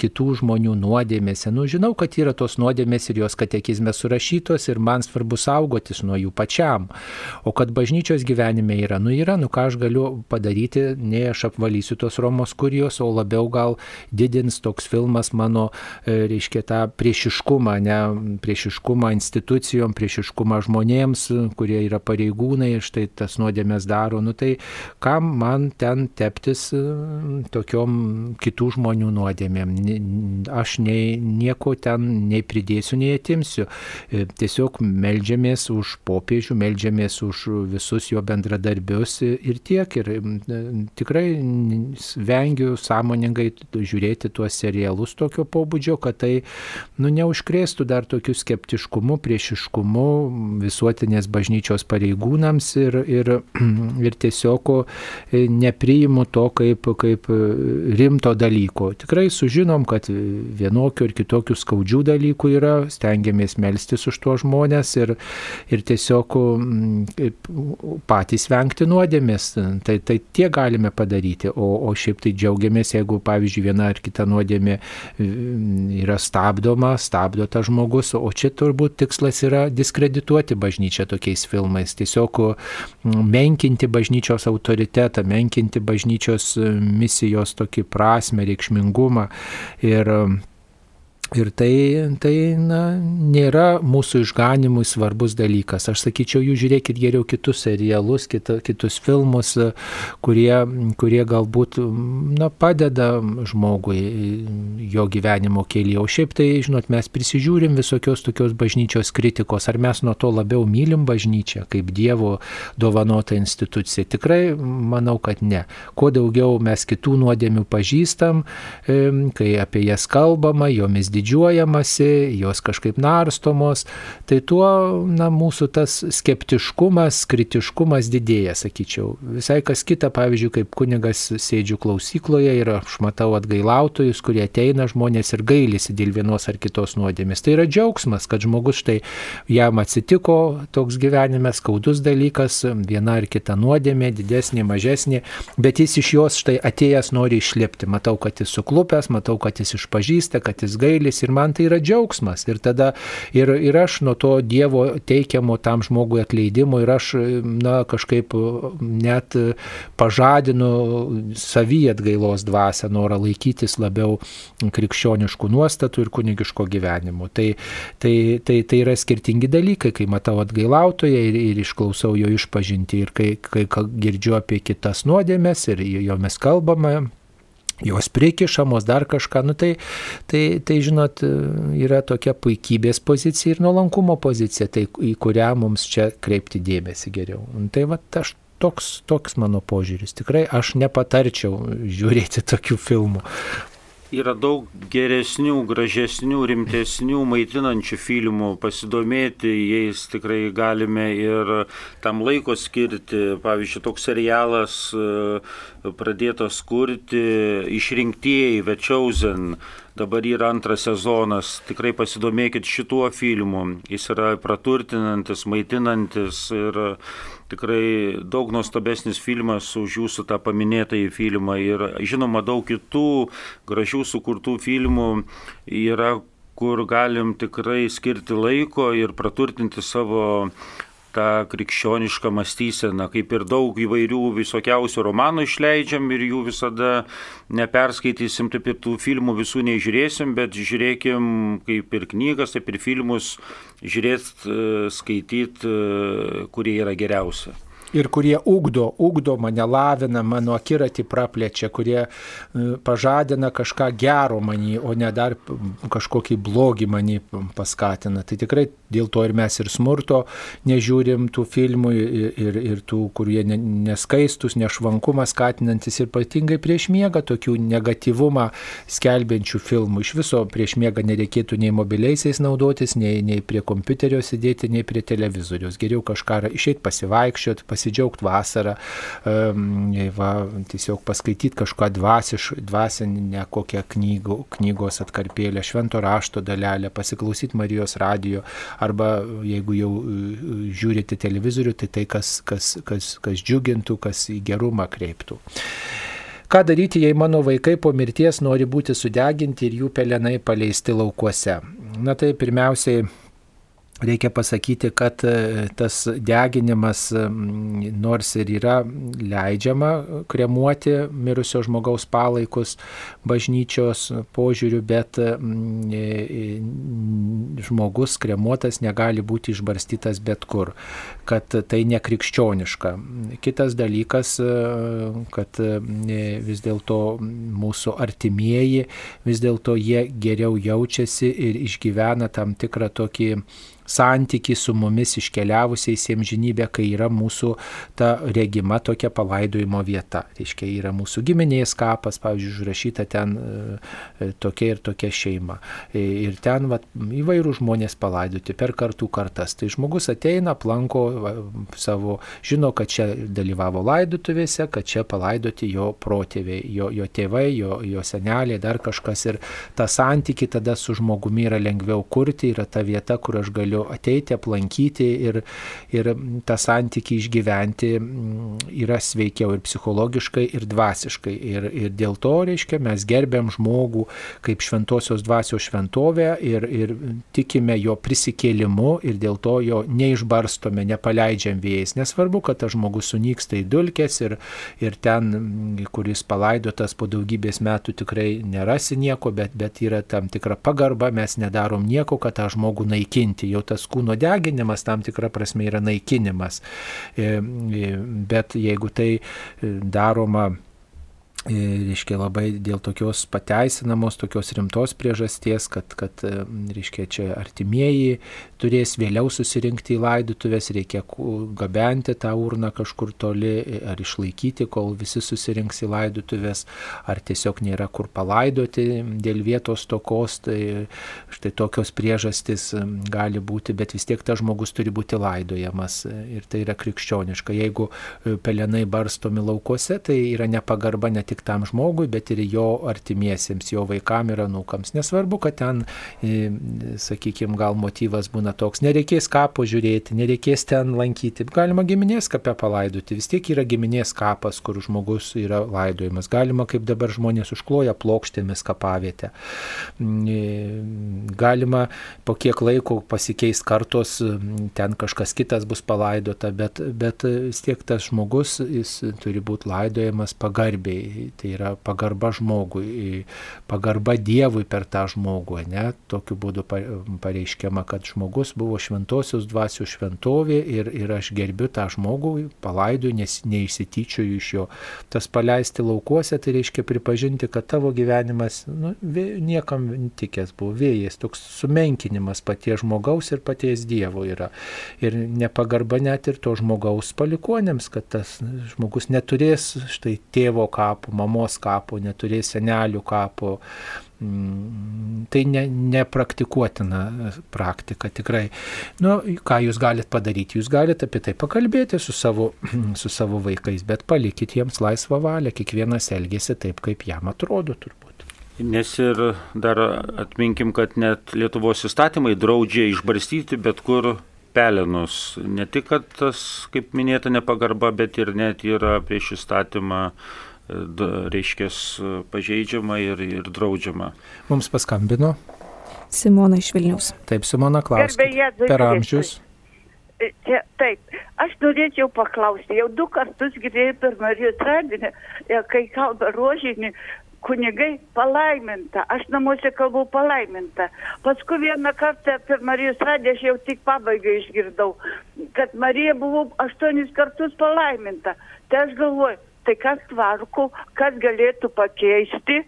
kitų žmonių nuodėmėse. Nu, žinau, kad yra tos nuodėmės ir jos katekizme surašytos ir man svarbu saugotis nuo jų pačiam. O kad bažnyčios gyvenime yra, nu yra, nu ką aš galiu padaryti, ne aš apvalysiu tos Romos kurijos, o labiau gal didins toks filmas mano, e, reiškia, tą priešiškumą, ne priešiškumą institucijom, priešiškumą žmonėms, kurie yra pareigūnai, štai tas nuodėmės daro, nu tai kam man ten teptis e, tokiom kitų žmonių nuodėmėm. Aš nei, nieko ten nei pridėsiu, nei atimsiu. E, tiesiog melžiamės už popiežių, melžiamės už visus jo bendradarbius ir tiek. Ir e, tikrai vengiu sąmoningai žiūrėti tuos serialus tokio pobūdžio, kad tai nu, neužkrėstų dar tokiu skeptiškumu, priešiškumu visuotinės bažnyčios pareigūnams ir, ir, [clears throat] ir tiesiog e, nepriimu to kaip, kaip rimto dalyko. Tikrai sužinom, kad vienokių ir kitokių skaudžių dalykų yra, stengiamės melstis už tuos žmonės ir, ir tiesiog patys vengti nuodėmės. Tai, tai tie galime padaryti, o, o šiaip tai džiaugiamės, jeigu pavyzdžiui viena ar kita nuodėmė yra stabdoma, stabdo tas žmogus, o čia turbūt tikslas yra diskredituoti bažnyčią tokiais filmais, tiesiog menkinti bažnyčios autoritetą, menkinti bažnyčios misijos tokį prasme, reikšmingumą. Ir Ir tai, tai na, nėra mūsų išganimui svarbus dalykas. Aš sakyčiau, jūs žiūrėkit geriau kitus serialus, kita, kitus filmus, kurie, kurie galbūt na, padeda žmogui jo gyvenimo kelyje. O šiaip tai, žinot, mes prisižiūrim visokios tokios bažnyčios kritikos. Ar mes nuo to labiau mylim bažnyčią kaip Dievo dovanota institucija? Tikrai manau, kad ne. Kuo daugiau mes kitų nuodėmių pažįstam, kai apie jas kalbama, jomis didžiuojame didžiuojamasi, jos kažkaip narstomos, tai tuo na, mūsų tas skeptiškumas, kritiškumas didėja, sakyčiau. Visai kas kita, pavyzdžiui, kaip kunigas sėdžiu klausykloje ir aš matau atgailautojus, kurie ateina žmonės ir gailisi dėl vienos ar kitos nuodėmės. Tai yra džiaugsmas, kad žmogus štai jam atsitiko toks gyvenime skaudus dalykas, viena ar kita nuodėmė, didesnė, mažesnė, bet jis iš jos štai atėjęs nori išlipti. Matau, kad jis suklupęs, matau, kad jis išpažįsta, kad jis gaili meilės ir man tai yra džiaugsmas. Ir tada ir, ir aš nuo to Dievo teikiamo tam žmogui atleidimo ir aš na, kažkaip net pažadinu savy atgailos dvasę, norą laikytis labiau krikščioniškų nuostatų ir kunigiško gyvenimo. Tai, tai, tai, tai yra skirtingi dalykai, kai matau atgailautoją ir, ir išklausau jo išpažinti ir kai, kai girdžiu apie kitas nuodėmės ir jomis kalbama, jos prikišamos, dar kažką, nu tai, tai, tai žinot, yra tokia puikybės pozicija ir nuolankumo pozicija, tai į kurią mums čia kreipti dėmesį geriau. Nu, tai va, aš toks, toks mano požiūris. Tikrai aš nepatarčiau žiūrėti tokių filmų yra daug geresnių, gražesnių, rimtesnių, maitinančių filmų, pasidomėti jais tikrai galime ir tam laiko skirti. Pavyzdžiui, toks serialas e, pradėtas kurti išrinktieji Chosen dabar yra antras sezonas, tikrai pasidomėkit šituo filmu, jis yra praturtinantis, maitinantis ir tikrai daug nuostabesnis filmas už jūsų tą paminėtąjį filmą. Ir žinoma daug kitų gražių sukurtų filmų yra kur galim tikrai skirti laiko ir praturtinti savo tą krikščionišką mąstyseną, kaip ir daug įvairių visokiausių romanų išleidžiam ir jų visada neperskaitysim, taip ir tų filmų visų nežiūrėsim, bet žiūrėkim kaip ir knygas, taip ir filmus žiūrėt, e, skaityti, e, kurie yra geriausia. Ir kurie ugdo, ugdo mane, lavina, mano akiratį praplečia, kurie e, pažadina kažką gero manį, o ne dar kažkokį blogį manį paskatina. Tai tikrai dėl to ir mes ir smurto nežiūrim tų filmų ir, ir, ir tų, kurie neskaistus, nešvankumą skatinantis ir ypatingai prieš miegą tokių negatyvumą skelbiančių filmų. Iš viso prieš miegą nereikėtų nei mobiliaisiais naudotis, nei, nei prie kompiuterio sėdėti, nei prie televizorius. Geriau kažką išeiti pasivaikščioti, pasidžiaugti vasarą, va, tiesiog paskaityti kažką dvasiš, dvasinę kokią knygų, knygos atkarpėlę, švento rašto dalelę, pasiklausyti Marijos radijo, arba jeigu jau žiūrite televizorių, tai tai, kas, kas, kas, kas džiugintų, kas į gerumą kreiptų. Ką daryti, jei mano vaikai po mirties nori būti sudeginti ir jų pelenai paleisti laukuose? Na tai pirmiausiai Reikia pasakyti, kad e, tas deginimas, nors ir yra leidžiama kremuoti mirusio žmogaus palaikus bažnyčios požiūriu, bet e, e, žmogus kremuotas negali būti išbarstytas bet kur, kad tai nekrikščioniška. Kitas dalykas, kad vis dėlto mūsų artimieji, vis dėlto jie geriau jaučiasi ir išgyvena tam tikrą tokį santyki su mumis iškeliavusiais į amžinybę, kai yra mūsų ta regima tokia palaidojimo vieta. Tai reiškia, yra mūsų giminės kapas, pavyzdžiui, užrašyta ten e, e, tokia ir tokia šeima. E, ir ten va, įvairių žmonės palaidoti per kartų kartas. Tai žmogus ateina, aplanko savo, žino, kad čia dalyvavo laidotuvėse, kad čia palaidoti jo protėviai, jo, jo tėvai, jo, jo seneliai, dar kažkas. Ir tą santyki tada su žmogumi yra lengviau kurti, yra ta vieta, kur aš galiu ateiti, aplankyti ir, ir tą santykį išgyventi yra sveikiau ir psichologiškai, ir dvasiškai. Ir, ir dėl to, reiškia, mes gerbiam žmogų kaip šventosios dvasios šventovę ir, ir tikime jo prisikėlimu ir dėl to jo neišbarstome, nepaleidžiam vėjais. Nesvarbu, kad tas žmogus sunyksta į dulkes ir, ir ten, kuris palaidotas po daugybės metų tikrai nerasi nieko, bet, bet yra tam tikra pagarba, mes nedarom nieko, kad tą žmogų naikinti. Jau tas kūno deginimas tam tikra prasme yra naikinimas. E, e, bet jeigu tai e, daroma reiškia, labai dėl tokios pateisinamos, tokios rimtos priežasties, kad, kad reiškia, čia artimieji turės vėliau susirinkti į laidutuvės, reikia gabenti tą urną kažkur toli ar išlaikyti, kol visi susirinks į laidutuvės, ar tiesiog nėra kur palaidoti dėl vietos tokos, tai štai tokios priežastys gali būti, bet vis tiek tas žmogus turi būti laidojamas ir tai yra krikščioniška. Jeigu e, pelenai barstomi laukuose, tai yra nepagarba net tik tam žmogui, bet ir jo artimiesiems, jo vaikam ir anūkams. Nesvarbu, kad ten, sakykime, gal motyvas būna toks, nereikės kapo žiūrėti, nereikės ten lankyti, galima giminės kapę palaidoti, vis tiek yra giminės kapas, kur žmogus yra laidojimas. Galima, kaip dabar žmonės užkloja plokštėmis kapavietę. Galima po kiek laiko pasikeis kartos, ten kažkas kitas bus palaidota, bet, bet vis tiek tas žmogus, jis turi būti laidojamas pagarbiai tai yra pagarba žmogui, pagarba Dievui per tą žmogų, ne? Tokiu būdu pareiškiama, kad žmogus buvo šventosios dvasios šventovė ir, ir aš gerbiu tą žmogų, palaidu, nes neįsityčioju iš jo. Tas paleisti laukuose, tai reiškia pripažinti, kad tavo gyvenimas nu, niekam tikęs buvo vėjas, toks sumenkinimas paties žmogaus ir paties Dievo yra. Ir nepagarba net ir to žmogaus palikonėms, kad tas žmogus neturės štai tėvo kapo, mamos kapo, neturės senelių kapo. Mm, tai ne, nepraktikuotina praktika tikrai. Nu, ką jūs galite padaryti? Jūs galite apie tai pakalbėti su savo, [clears throat] su savo vaikais, bet palikit jiems laisvą valią, kiekvienas elgesi taip, kaip jam atrodo turbūt. Nes ir dar atminkim, kad net Lietuvos įstatymai draudžia išbarstyti bet kur pelenus. Ne tik, kad tas, kaip minėta, nepagarba, bet ir net yra prieš įstatymą reiškia pažeidžiama ir, ir draudžiama. Mums paskambino. Simona iš Vilnius. Taip, Simona klausia. Per amžius. E, čia, taip, aš norėčiau paklausti, jau du kartus girdėjau per Marijos radinį, e, kai kalba rožinį, kunigai palaiminta. Aš namuose kalbu palaiminta. Paskui vieną kartą per Marijos radiją aš jau tik pabaigą išgirdau, kad Marija buvo aštuonis kartus palaiminta. Tai aš galvoju, tai kas tvarko, kas galėtų pakeisti,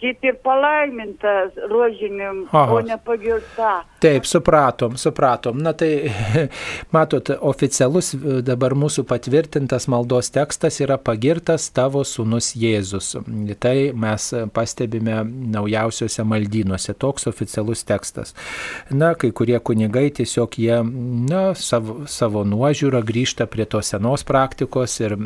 sakyti ir palaimintas rožinim, Aha. o ne pagirta. Taip, supratom, supratom. Na tai, [laughs] matot, oficialus e, dabar mūsų patvirtintas maldos tekstas yra pagirtas tavo sūnus Jėzus. Tai mes pastebime naujausiuose maldynuose, toks oficialus tekstas. Na, kai kurie kunigai tiesiog jie, na, savo, savo nuožiūrą grįžta prie tos senos praktikos ir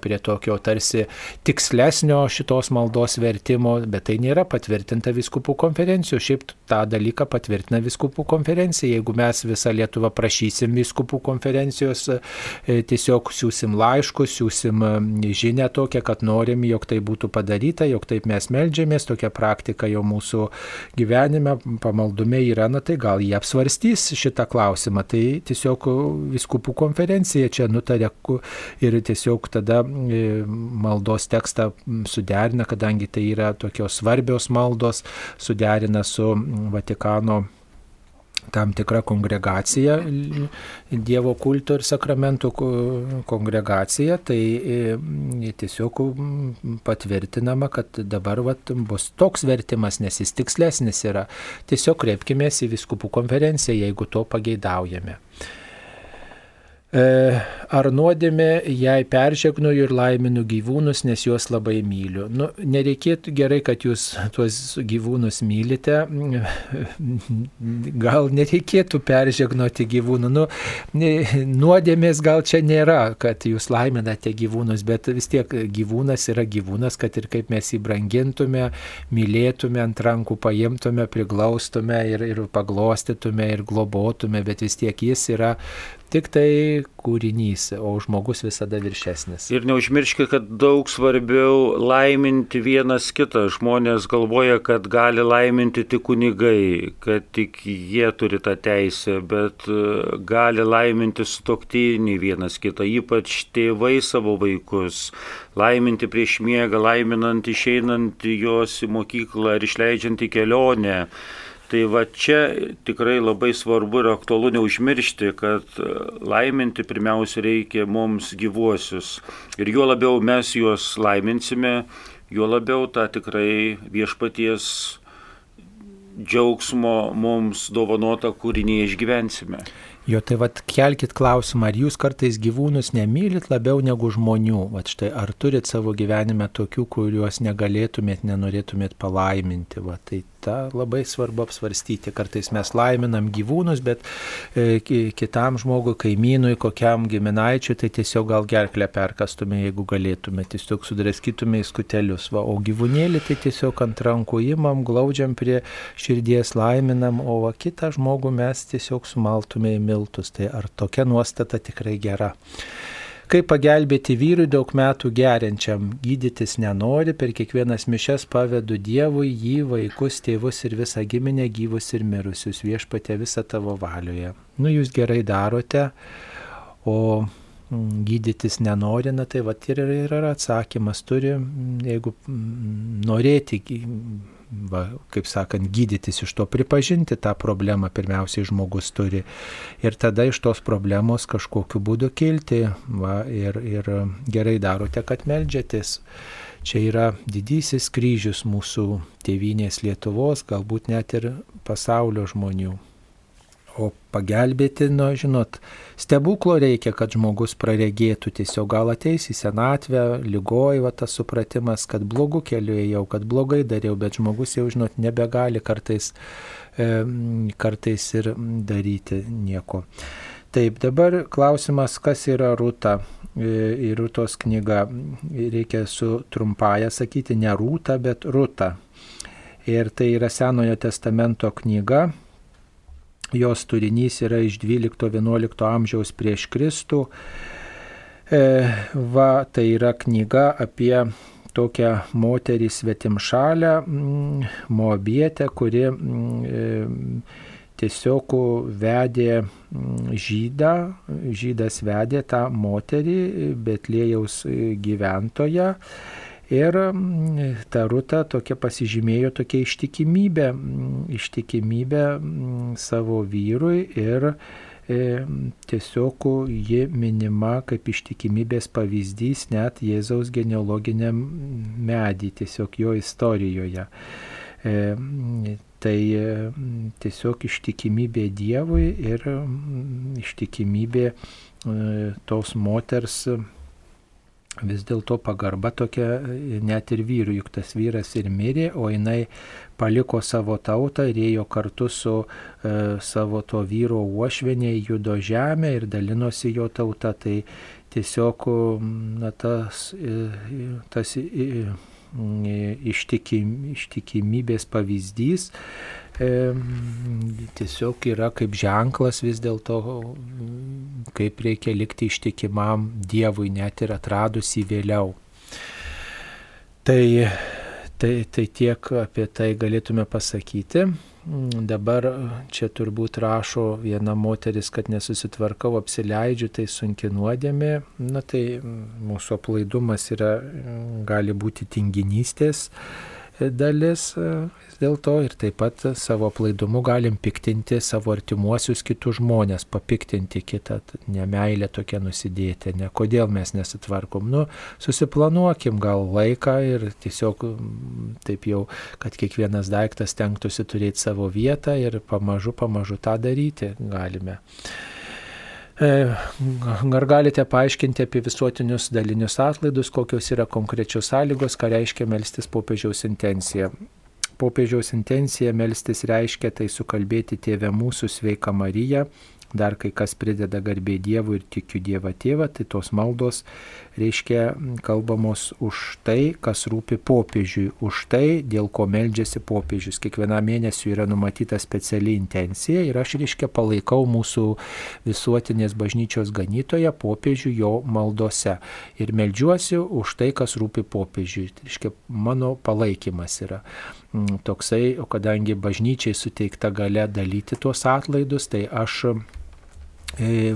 prie tokio tarsi tikslesnio šitos maldos vertimo, bet tai nėra patvirtinta viskupų konferencijų. Šiaip tą dalyką patvirtina viskupų konferencija. Jeigu mes visą Lietuvą prašysim viskupų konferencijos, e, tiesiog siūsim laiškus, siūsim e, žinę tokią, kad norim, jog tai būtų padaryta, jog taip mes melžiamės, tokia praktika jau mūsų gyvenime, pamaldume yra, na tai gal jie apsvarstys šitą klausimą. Tai tiesiog viskupų konferencija čia nutarė ir tiesiog tada e, maldos tekstą suderina, kadangi tai yra tokios svarbios maldos, suderina su Vatikano tam tikra kongregacija, Dievo kulto ir sakramentų ko- kongregacija, tai e, tiesiog patvirtinama, kad dabar vat, bus toks vertimas, nes jis tikslesnis yra. Tiesiog kreipkime į viskupų konferenciją, jeigu to pageidaujame. E, Ar nuodėmė, jei peržegnoju ir laiminu gyvūnus, nes juos labai myliu. Nu, nereikėtų gerai, kad jūs tuos gyvūnus mylite. Gal nereikėtų peržegnoti gyvūnų. Nu, nuodėmės gal čia nėra, kad jūs laiminate gyvūnus, bet vis tiek gyvūnas yra gyvūnas, kad ir kaip mes jį brangintume, mylėtume, ant rankų paimtume, priglaustume ir, ir paglostytume ir globotume, bet vis tiek jis yra tik tai kūrinys, o žmogus visada viršesnis. Ir neužmirškite, kad daug svarbiau laiminti vienas kitą. Žmonės galvoja, kad gali laiminti tik kunigai, kad tik jie turi tą teisę, bet e, gali laiminti stoktinį vienas kitą, ypač tėvai savo vaikus. Laiminti prieš miegą, laiminant išeinant juos į mokyklą ar išleidžiant į kelionę. Tai va čia tikrai labai svarbu ir aktualu neužmiršti, kad e, laiminti pirmiausia reikia mums gyvuosius. Ir juo labiau mes juos laiminsime, juo labiau tą tikrai viešpaties džiaugsmo mums dovanotą kūrinį išgyvensime. Jo, tai vad kelkit klausimą, ar jūs kartais gyvūnus nemylit labiau negu žmonių? Vat štai, ar turit savo gyvenime tokių, kuriuos negalėtumėt, nenorėtumėt palaiminti? Va, tai tą labai svarbu apsvarstyti. Kartais mes laiminam gyvūnus, bet e, ki- kitam žmogui, kaimynui, kokiam giminaičiui, tai tiesiog gal gerklę perkastume, jeigu galėtume, tiesiog sudraskytume į skutelius. Va, o gyvūnėlį tai tiesiog ant rankų imam, glaudžiam prie širdies, laiminam, o va, kitą žmogų mes tiesiog sumaltume į miltus. Tai ar tokia nuostata tikrai gera? Kaip pagelbėti vyrui daug metų geriančiam, gydytis nenori, per kiekvienas mišes pavedu Dievui, jį, vaikus, tėvus ir visą giminę gyvus ir mirusius, viešpatė visą tavo valioje. Nu, jūs gerai darote, o mm, gydytis nenori, na tai va ir yra atsakymas, turi, mm, jeigu mm, norėti, va, kaip sakant, gydytis iš to, pripažinti tą problemą pirmiausiai žmogus turi ir tada iš tos problemos kažkokiu būdu kilti. Va, ir, ir gerai darote, kad melžiatės. Čia yra didysis kryžius mūsų tėvynės Lietuvos, galbūt net ir pasaulio žmonių. O pagelbėti, nu, žinot, stebuklo reikia, kad žmogus praregėtų, tiesiog gal ateis į senatvę, lygoj, va tas supratimas, kad blogų keliu ėjau, kad blogai dariau, bet žmogus jau, žinot, nebegali kartais, e, kartais ir daryti nieko. Taip, dabar klausimas, kas yra Rūta. Ir Rūtos knyga, reikia su trumpaja sakyti, ne Rūta, bet Rūta. Ir tai yra Senojo testamento knyga, jos turinys yra iš 12-11 amžiaus prieš Kristų. E, va, tai yra knyga apie tokią moterį svetimšalę, mm, moabietę, kuri mm, e, tiesiog vedė mm, žydą, žydas vedė tą moterį, Betlėjaus gyventoją Ir mm, ta Ruta tokia pasižymėjo tokia ištikimybė, mm, ištikimybė mm, savo vyrui ir E, tiesiog ji minima kaip ištikimybės pavyzdys net Jėzaus genealoginiam medį, tiesiog jo istorijoje. E, tai e, tiesiog ištikimybė Dievui ir ištikimybė tos moters vis dėlto pagarba tokia net ir vyrui, juk tas vyras ir mirė, o jinai paliko savo tautą ir ėjo kartu su e, savo to vyro uošvenė į judo žemę ir dalinosi jo tauta. Tai tiesiog na, tas, e, tas e, ištikim, ištikimybės pavyzdys tiesiog yra kaip ženklas vis dėlto, kaip reikia likti ištikimam Dievui, net ir atradus jį vėliau. Tai, tai, tai tiek apie tai galėtume pasakyti. Dabar čia turbūt rašo viena moteris, kad nesusitvarkau, apsileidžiu, tai sunki nuodėmė. Na tai mūsų aplaidumas yra, gali būti tinginystės dalis vis dėlto ir taip pat savo plaidumu galim piktinti savo artimuosius kitus žmonės, papiktinti kitą, nemailę tokia nusidėti, ne kodėl mes nesitvarkom. Nu, susiplanuokim gal laiką ir tiesiog taip jau, kad kiekvienas daiktas tenktųsi turėti savo vietą ir pamažu, pamažu tą daryti galime. E, ar galite paaiškinti apie visuotinius dalinius atlaidus, kokios yra konkrečios sąlygos, ką reiškia melstis popiežiaus intencija? Popiežiaus intencija melstis reiškia tai sukalbėti tėvę mūsų sveiką Mariją, dar kai kas prideda garbė Dievui ir tikiu Dievą tėvą, tai tos maldos reiškia kalbamos už tai, kas rūpi popiežiui, už tai, dėl ko meldžiasi popiežius. Kiekvieną mėnesį yra numatyta speciali intencija ir aš reiškia palaikau mūsų visuotinės bažnyčios ganytoje popiežių jo maldose. Ir meldžiuosi už tai, kas rūpi popiežiui. Tai reiškia, mano palaikymas yra mm, toksai, o kadangi bažnyčiai suteikta gale dalyti tuos atlaidus, tai aš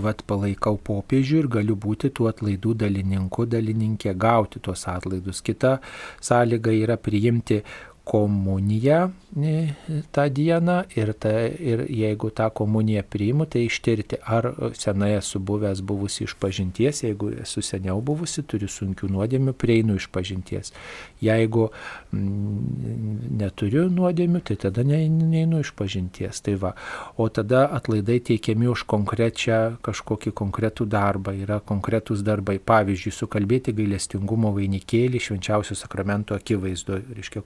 vat palaikau popiežių ir galiu būti tų atlaidų dalininku, dalininkė, gauti tuos atlaidus. Kita sąlyga yra priimti komuniją e, tą dieną ir, ta, ir jeigu tą komuniją priimu, tai ištirti, ar senai esu buvęs buvusi iš pažinties, jeigu esu seniau buvusi, turiu sunkių nuodėmių, prieinu iš pažinties. Jeigu neturiu nuodėmių, tai tada neinu iš pažinties. Tai va. O tada atlaidai teikiami už konkrečią kažkokį konkretų darbą, yra konkretūs darbai. Pavyzdžiui, sukalbėti gailestingumo vainikėlį švenčiausio sakramento akivaizdu. Reiškia,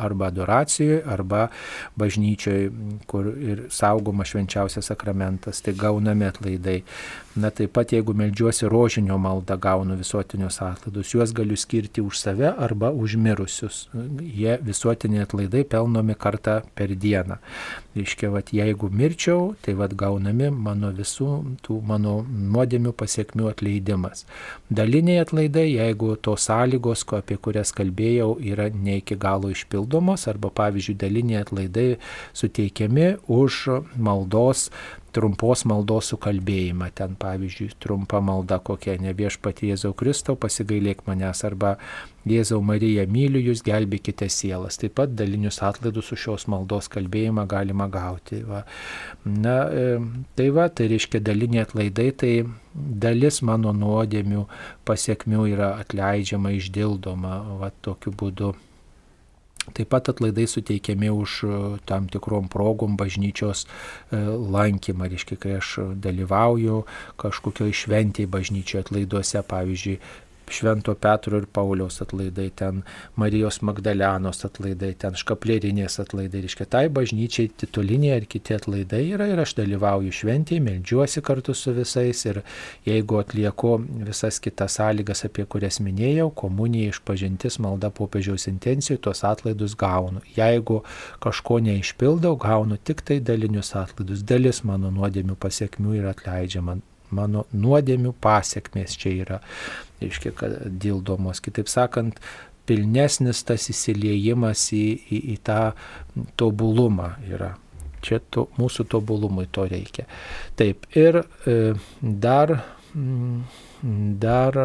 arba adoracijoje, arba bažnyčioje, kur ir saugoma švenčiausias sakramentas, tai gauname atlaidai. Na taip pat jeigu melžiuosi rožinio maldą, gaunu visuotinius atlaidus, juos galiu skirti už save arba už mirusius. Jie visuotiniai atlaidai pelnomi kartą per dieną. Reiškia, vat, jeigu mirčiau, tai vat, gaunami mano visų tų mano nuodėmių pasiekmių atleidimas. Daliniai atlaidai, jeigu tos sąlygos, apie kurias kalbėjau, yra ne iki galo išpildomos, arba pavyzdžiui daliniai atlaidai suteikiami už maldos trumpos maldos sukalbėjimą. Ten pavyzdžiui, trumpa malda kokia, ne viešpatie Jėzau Kristau, pasigailėk manęs arba Jėzau Marija myliu jūs, gelbėkite sielas. Taip pat dalinius atlaidus su šios maldos kalbėjimą galima gauti. Va. Na, e, tai va, tai reiškia daliniai atlaidai, tai dalis mano nuodėmių pasiekmių yra atleidžiama, išdildoma, va, tokiu būdu. Taip pat atlaidai suteikiami už e, tam tikrom progom bažnyčios e, lankymą, reiškia, kai aš dalyvauju kažkokioje šventėje bažnyčioje atlaiduose, pavyzdžiui, Švento Petro ir Pauliaus atlaidai, ten Marijos Magdalenos atlaidai, ten Škaplėrinės atlaidai, reiškia, tai bažnyčiai tituliniai ar kiti atlaidai yra ir aš dalyvauju šventėje, melžiuosi kartu su visais ir jeigu atlieku visas kitas sąlygas, apie kurias minėjau, komunija išpažintis, malda popiežiaus intencijų, tuos atlaidus gaunu. Jeigu kažko neišpildau, gaunu tik tai dalinius atlaidus. Dalis mano nuodėmių pasiekmių yra atleidžiama mano nuodėmių pasiekmės čia yra, reiškia, kad dildomos. Kitaip sakant, pilnesnis tas įsiliejimas į, į, į tą tobulumą yra. Čia to, mūsų tobulumui to reikia. Taip, ir e, dar, dar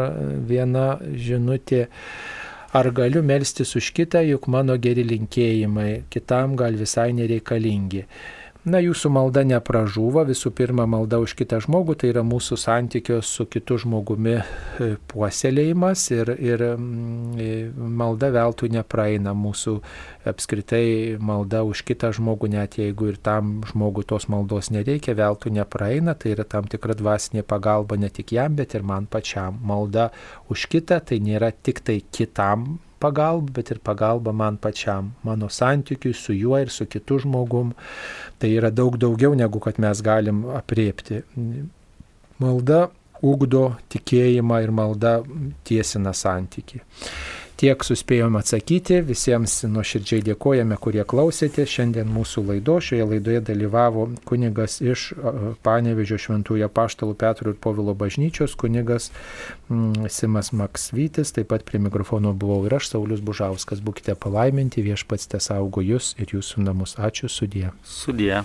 viena žinutė Ar galiu melstis už kitą, juk mano geri linkėjimai kitam gal visai nereikalingi. Na, jūsų malda nepražūva, visų pirma, malda už kitą žmogų, tai yra mūsų santykios su kitu žmogumi e, puoselėjimas ir, ir mm, e, malda veltui nepraeina. Mūsų apskritai malda už kitą žmogų, net jeigu ir tam žmogui tos maldos nereikia, veltui nepraeina, tai yra tam tikra dvasinė pagalba ne tik jam, bet ir man pačiam. Malda už kitą tai nėra tik tai kitam pagalba, bet ir pagalba man pačiam, mano santykiui su juo ir su kitu žmogum. Tai yra daug daugiau negu kad mes galim apriepti. Malda ugdo tikėjimą ir malda tiesina santyki. Tiek suspėjom atsakyti, visiems nuoširdžiai dėkojame, kurie klausėte. Šiandien mūsų laido, šioje laidoje dalyvavo kunigas iš Panevežio Šventųjų Paštalų Petro ir Povilo bažnyčios, kunigas mm, Simas Maksvytis, taip pat prie mikrofono buvau ir aš, Saulis Bužauskas. Būkite palaiminti, viešpats te saugo jūs ir jūsų namus. Ačiū sudie. Sudie.